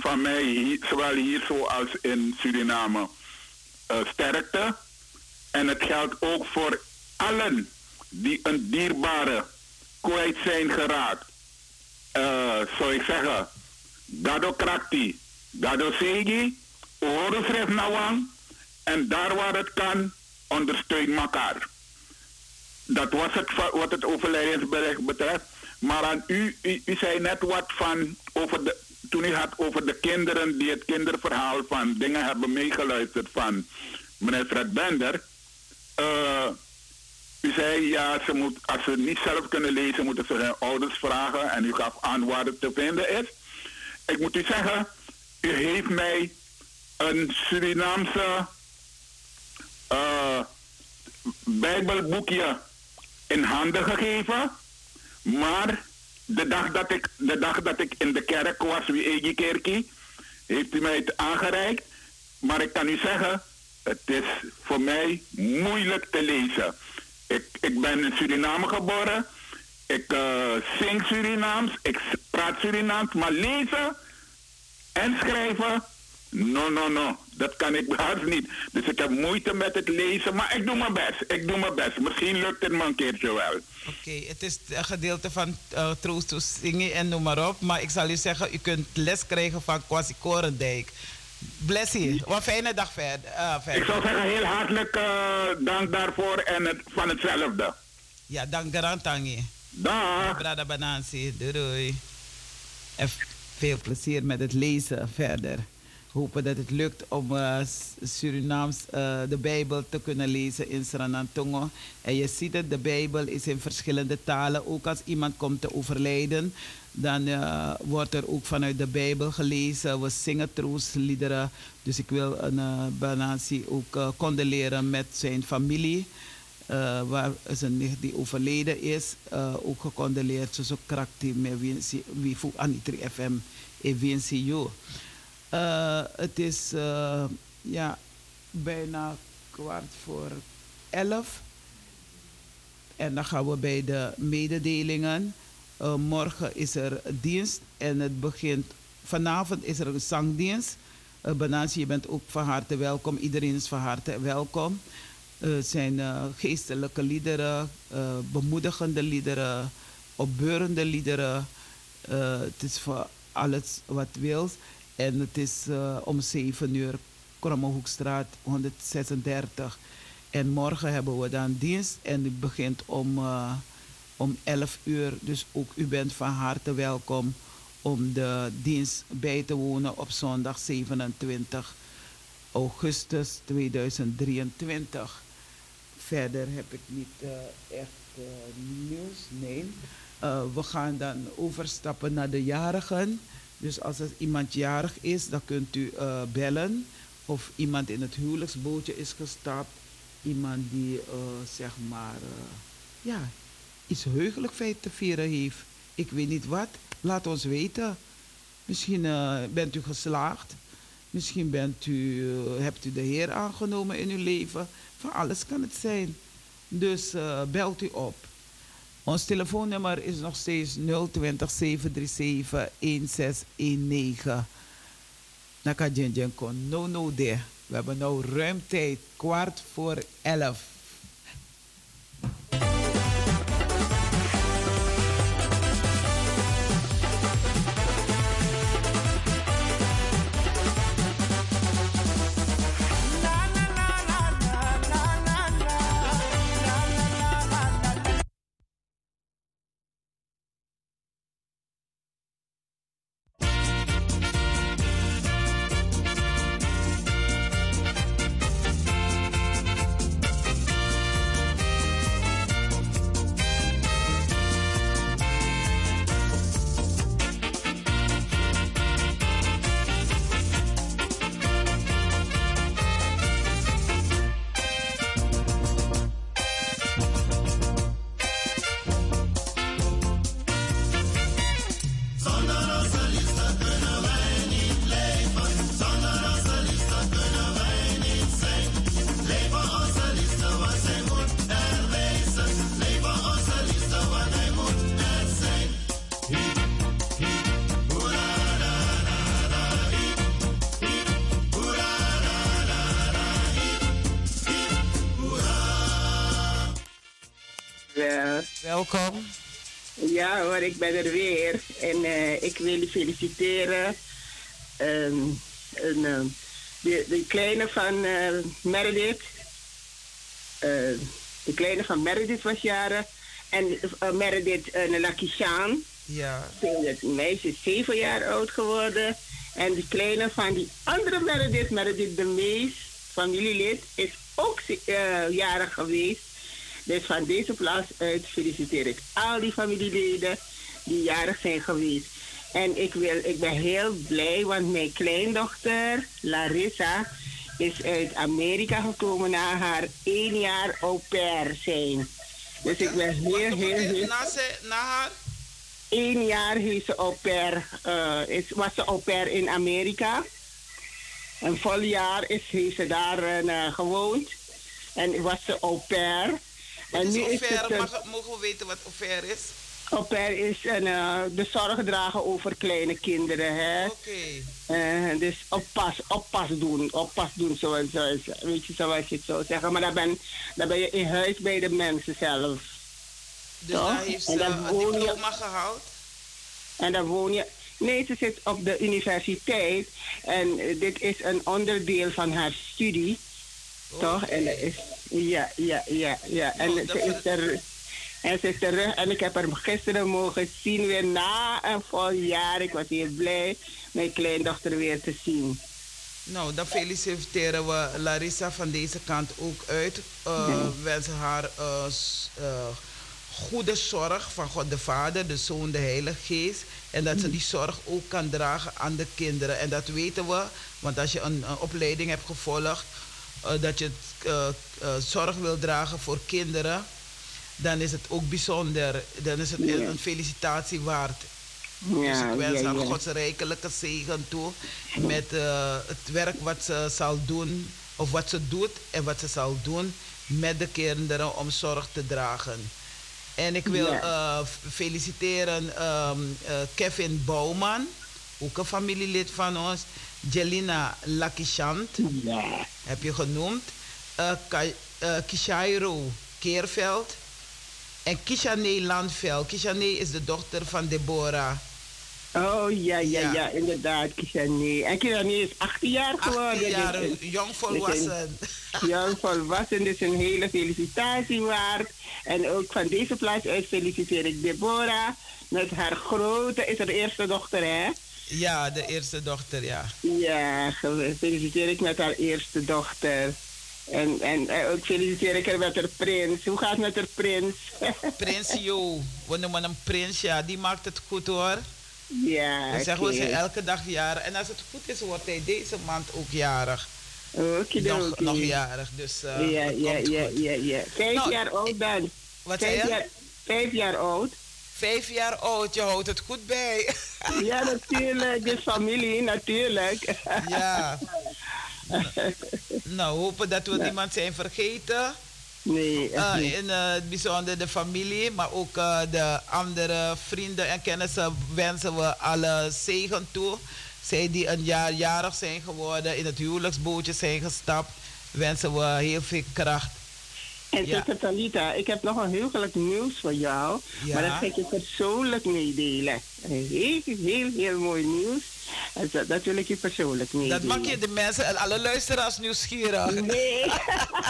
van mij, zowel hier zoals in Suriname, eh, sterkte. En het geldt ook voor allen die een dierbare kwijt zijn geraakt. Eh, zou ik zeggen, Dado Krakti, Dado Segi, Oorlogschrift Nawang. En daar waar het kan, ondersteun elkaar. Dat was het wat het overlijdensbericht betreft. Maar aan u, u, u zei net wat van over de, toen u had over de kinderen die het kinderverhaal van dingen hebben meegeluisterd van meneer Fred Bender. Eh, u zei ja, ze moet, als ze niet zelf kunnen lezen, moeten ze hun ouders vragen. En u gaf aan waar het te vinden is. Ik moet u zeggen, u heeft mij een Surinaamse eh, Bijbelboekje in handen gegeven. Maar de dag dat ik, de dag dat ik in de kerk was, wie Egi Kerkie, heeft u mij het aangereikt. Maar ik kan u zeggen, het is voor mij moeilijk te lezen. Ik, ik ben in Suriname geboren. Ik eh, zing Surinaams. Ik praat Surinaams. Maar lezen en schrijven, no, no, no. Dat kan ik haast niet. Dus ik heb moeite met het lezen. Maar ik doe mijn best. Ik doe mijn best. Misschien lukt het me een keertje wel. Oké, het is een gedeelte van uh, troost zingen en noem maar op. Maar ik zal u zeggen, u kunt les krijgen van Kwasi Korendijk. Bless you. Wat een fijne dag verder. eh, Ik verder. zou zeggen heel hartelijk eh, dank daarvoor en het, van hetzelfde. Ja, dank Garantangi. Dag. Brada Banansi. Doei doei. En veel plezier met het lezen verder. Hopen dat het lukt om S- Surinaams eh, de Bijbel te kunnen lezen in Sranantongo. En je ziet het, de Bijbel is in verschillende talen. Ook als iemand komt te overlijden, dan eh, wordt er ook vanuit de Bijbel gelezen. We zingen troostliederen. Dus ik wil een uh, ook condoleren met zijn familie. Uh, waar zijn nicht die overleden is, uh, ook gecondoleerd. Zo krakti met wie wie voor Anitri FM en WNCU. Uh, het is uh, ja, bijna kwart voor elf. En dan gaan we bij de mededelingen. Uh, morgen is er dienst en het begint. Vanavond is er een zangdienst. Uh, je bent ook van harte welkom. Iedereen is van harte welkom. Het zijn geestelijke liederen, bemoedigende liederen, opbeurende liederen. het is voor alles wat wils. En het is om 7 uur, Krommehoekstraat 136. En morgen hebben we dan dienst en het begint om, om 11 uur. Dus ook u bent van harte welkom om de dienst bij te wonen op zondag 27 augustus 2023 verder heb ik niet uh, echt nieuws. Nee. We gaan dan overstappen naar de jarigen. Dus als er iemand jarig is, dan kunt u bellen. Of iemand in het huwelijksbootje is gestapt. Iemand die zeg maar ja, iets heugelijk feit te vieren heeft. Ik weet niet wat. Laat ons weten. Misschien bent u geslaagd. Misschien bent u, hebt u de Heer aangenomen in uw leven. Van alles kan het zijn. Dus belt u op. Ons telefoonnummer is nog steeds 020 737 1619. Naka kon no no de. We hebben nou ruim tijd, kwart voor elf. Welkom. ja hoor, ik ben er weer. En eh, ik wil u feliciteren. Ehm, ehm, de, de kleine van eh, Meredith. Eh, de kleine van Meredith was jaren. En Meredith Lakishan. Ja. Het meisje is zeven jaar oud geworden. En de kleine van die andere Meredith, Meredith de Mees, familielid, is ook jarig geweest. Dus van deze plaats uit feliciteer ik al die familieleden die jarig zijn geweest. En ik, wil, ik ben heel blij, want mijn kleindochter Larissa is uit Amerika gekomen na haar één jaar au pair zijn. Dus ik ben heel, heel, heel... Na, haar? Eén jaar heeft ze au pair, uh, is, was ze au pair in Amerika. Een vol jaar is, heeft ze daar uh, gewoond. En was ze au pair. En is nu is het, Mag, mogen we weten wat pair is? Pair is een, uh, de zorg dragen over kleine kinderen. hè? Oké. Okay. dus oppas, oppas doen. Oppas doen, zoals, zoals, weet je, zoals je het zou zeggen. Maar dan ben, dan ben je in huis bij de mensen zelf. Dus Toch? daar heeft ze een diploma gehaald? En dan woon je... Nee, ze zit op de universiteit. En dit is een onderdeel van haar studie. Toch? En dat is... Ja, ja, ja, ja. En Oh, ze is er... En ze is terug en ik heb haar gisteren mogen zien weer na een vol jaar. Ik was heel blij mijn kleindochter weer te zien. Nou, dan feliciteren we Larissa van deze kant ook uit. Uh, nee. wensen haar uh, uh, goede zorg van God de Vader, de Zoon, de Heilige Geest. En dat ze die zorg ook kan dragen aan de kinderen. En dat weten we, want als je een, een opleiding hebt gevolgd, dat je zorg wil dragen voor kinderen dan is het ook bijzonder. Dan is het ja. een felicitatie waard. Ja, dus ik wens haar ja, ja. Gods rijkelijke zegen toe met het werk wat ze zal doen, of wat ze doet en wat ze zal doen met de kinderen om zorg te dragen. En ik wil uh, feliciteren um, uh, Kevin Bouwman, ook een familielid van ons. Jelina Lakishant, heb je genoemd. Kishairo Keerveld. En Kishane Landveld. Kishane is de dochter van Deborah. Oh ja, ja, ja, ja inderdaad, Kishane. En Kishane is 18 jaar geworden. 18 jaar, dus, jong volwassen. Jong volwassen, dus een hele felicitatie waard. En ook van deze plaats uit feliciteer ik Deborah met haar grote, is haar eerste dochter, hè? Ja, de eerste dochter, ja. Ja, feliciteer ik met haar eerste dochter. En, en ook feliciteer ik haar met haar prins. Hoe gaat het met haar prins? prins Jo. We noemen hem prins, ja. Die maakt het goed hoor. Ja, Dan zeggen we ze elke dag jarig. En als het goed is, wordt hij deze maand ook jarig. Oké, nog, nog jarig, dus uh, ja, ja, ja, ja, ja. Vijf nou, jaar oud dan. Wat vijf zei je? Jaar, vijf jaar oud. Vijf jaar oud, je houdt het goed bij. ja, natuurlijk. De familie, natuurlijk. ja. nou, hopen dat we ja. niemand zijn vergeten. Nee, niet. in eh, het bijzonder de familie, maar ook eh, de andere vrienden en kennissen wensen we alle zegen toe. Zij die een jaar jarig zijn geworden, in het huwelijksbootje zijn gestapt, wensen we heel veel kracht. En Ja. zuster Talita, ik heb nog een heugelijk nieuws voor jou. Ja. Maar dat ga ik je persoonlijk meedelen. Een heel, heel, heel mooi nieuws. Dat, dat wil ik je persoonlijk meedelen. Dat maak je de mensen en alle luisteraars nieuwsgierig. Nee.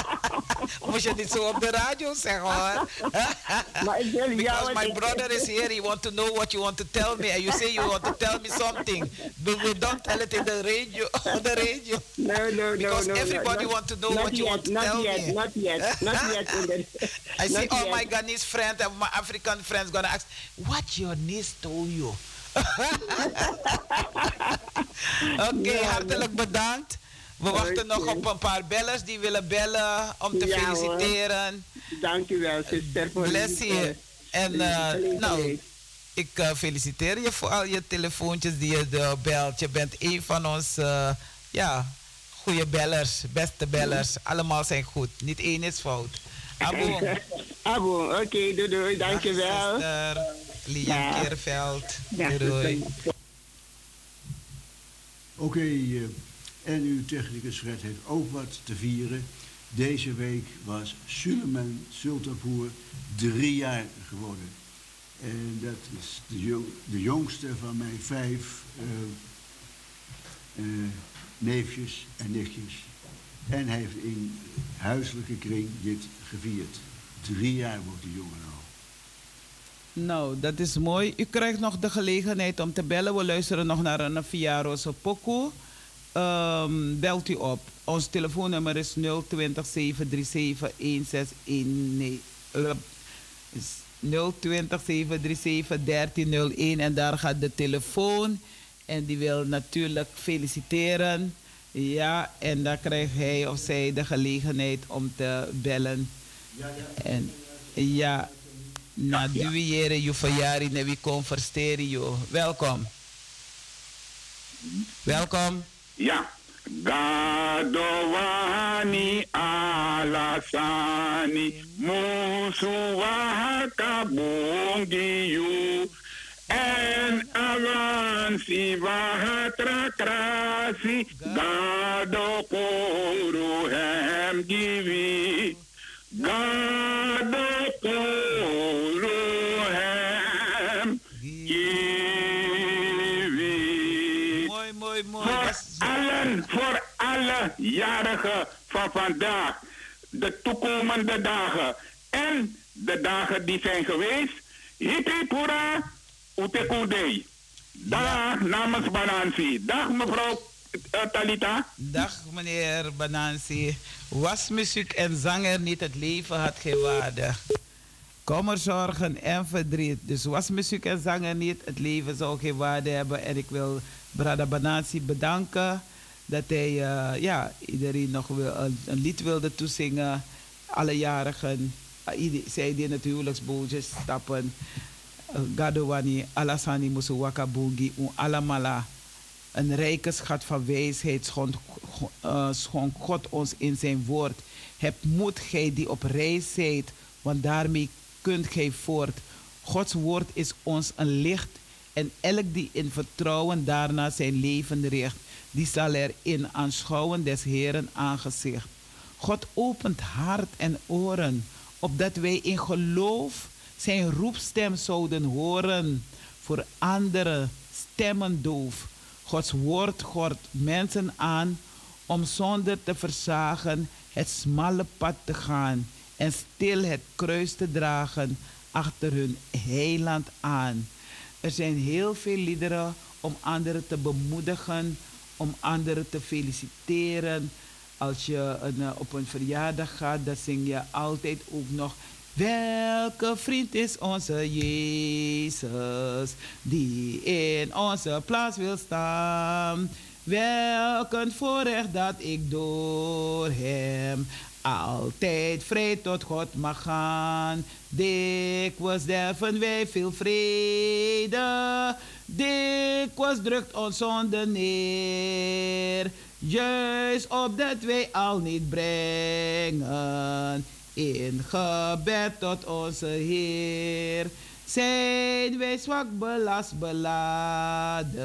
Moest je niet zo op de radio zeggen hoor. maar ik wil jou... Because my brother is here, he want to know what you want to tell me. And you say you want to tell me something. But we don't tell it in the radio. On the radio. No, no, no, Because no, no, everybody not- want to know not what you yet, want to not tell yet, me. Not yet, not yet. in the- I see not all yet. my Ghanese friends and my African friends gonna ask, what your niece told you? Oké, hartelijk bedankt. We wachten nog op een paar bellers die willen bellen om te feliciteren. Dank u wel, zuster. voor Bless je. En gelegenheid. nou, ik eh, feliciteer je voor al je telefoontjes die je eh, belt. Je bent een van ons, eh, ja, goede bellers, beste bellers. Allemaal zijn goed. Niet één is fout. Abo. Abo, oké, doei doei, dank je wel. Lian Ja. Keerveld. Ja, Doei. Oké, eh, en uw technicus Fred heeft ook wat te vieren. Deze week was Suleiman Sultanpour drie jaar geworden. En dat is de, jo- de jongste van mijn vijf eh, eh, neefjes en nichtjes. En hij heeft in huiselijke kring dit gevierd. Drie jaar wordt de jongen al. Nou, dat is mooi. U krijgt nog de gelegenheid om te bellen. We luisteren nog naar een Fiaro's Poco. Ehm, belt u op. Ons telefoonnummer is 020 737 1619. Eh, is 020 737 1301 en daar gaat de telefoon. En die wil natuurlijk feliciteren. Ja, en dan krijgt hij of zij de gelegenheid om te bellen. En ja, na duwiere je verjaring en wie kon versteren je. Welkom. Welkom. Ja. Gadowani alasani musuwaha bungiyu en avansi vahatra krasi gado koro hem givi Mooi, mooi, mooi. voor allen, voor alle jarigen van vandaag, de toekomende dagen en de dagen die zijn geweest. Hippie Pura Utekudei. Dag namens Banansi. Dag mevrouw eh, Talita. Dag meneer Banansi. Was muziek en zanger niet het leven had geen waarde. Kommer, zorgen en verdriet. Dus was muziek en zanger niet, het leven zou geen waarde hebben. En ik wil Brada Banansi bedanken dat hij eh, ja, iedereen nog wil, een, een lied wilde toezingen. Alle jarigen, ieder- zij die in het huwelijksbootje stappen. Gadowani, Alasani Musu Wakabungi, Alamala. Een rijke schat van wijsheid eh, schonk God ons in zijn woord. Heb moed, gij die op reis zijt, want daarmee kunt gij voort. Gods woord is ons een licht en elk die in vertrouwen daarna zijn leven richt, die zal erin aanschouwen des Heeren aangezicht. God opent hart en oren, opdat wij in geloof zijn roepstem zouden horen. Voor anderen stemmen doof. Gods woord gort mensen aan om zonder te verzagen het smalle pad te gaan en stil het kruis te dragen achter hun heiland aan. Er zijn heel veel liederen om anderen te bemoedigen, om anderen te feliciteren. Als je een, eh, op een verjaardag gaat, dan zing je altijd ook nog. Welke vriend is onze Jezus, die in onze plaats wil staan? Welk een voorrecht dat ik door hem altijd vrij tot God mag gaan. Dikwijls derven wij veel vrede, dikwijls drukt ons zonde neer. Juist opdat wij al niet brengen In gebed tot onze Heer zijn wij zwak belast beladen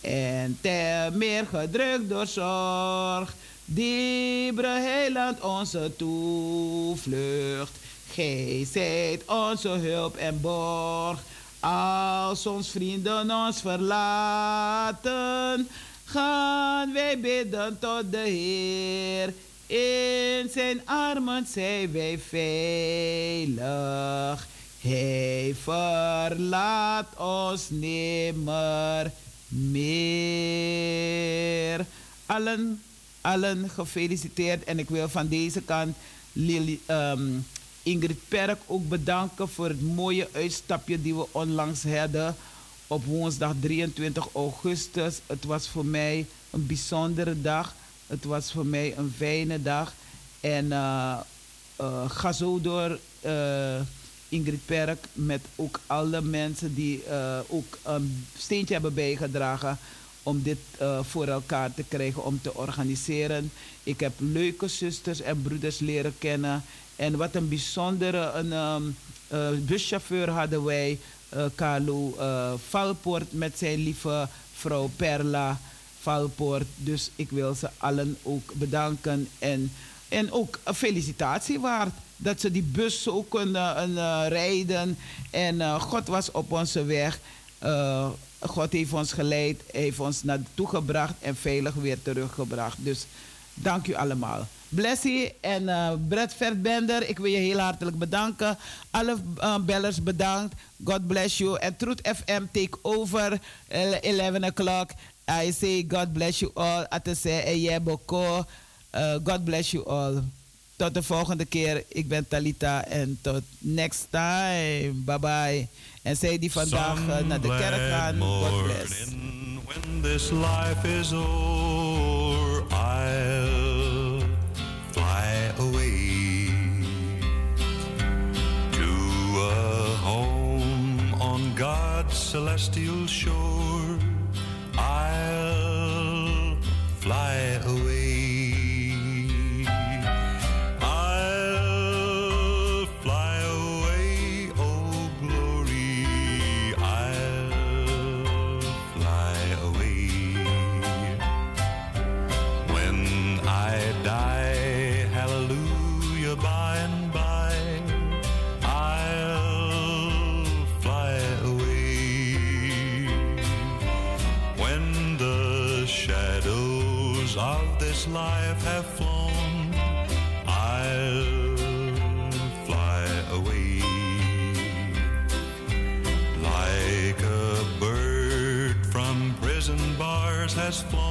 en te meer gedrukt door zorg. Diebre heiland onze toevlucht. Gij zijt onze hulp en borg. Als ons vrienden ons verlaten, gaan wij bidden tot de Heer. In zijn armen zijn wij veilig. Hij verlaat ons nimmer meer. Allen, allen gefeliciteerd. En ik wil van deze kant ehm, Ingrid Perk ook bedanken voor het mooie uitstapje die we onlangs hadden op woensdag 23 augustus. Het was voor mij een bijzondere dag. Het was voor mij een fijne dag. En uh, uh, ga zo door, uh, Ingrid Perk, met ook alle mensen die ook een steentje hebben bijgedragen om dit voor elkaar te krijgen, om te organiseren. Ik heb leuke zusters en broeders leren kennen. En wat een bijzondere een, um, buschauffeur hadden wij, Carlo Valpoort met zijn lieve vrouw Perla. Valpoort. Dus ik wil ze allen ook bedanken. En, en ook een felicitatie waard. Dat ze die bus zo kunnen uh, rijden. En uh, God was op onze weg. Uh, God heeft ons geleid, heeft ons naartoe gebracht en veilig weer teruggebracht. Dus dank u allemaal. Blessie en Brett Verdbender, ik wil je heel hartelijk bedanken. Alle bellers bedankt. God bless you. En Truth FM take over 11 o'clock. I say God bless you all. Atese Eyeboko. Uh, God bless you all. Tot de volgende keer. Ik ben Talita en tot next time. Bye bye. En zij die vandaag uh, naar de kerk gaan. God bless. When this life is over, I'll fly away to a home on God's celestial shore. I'll fly away. Life have flown, I'll fly away like a bird from prison bars has flown.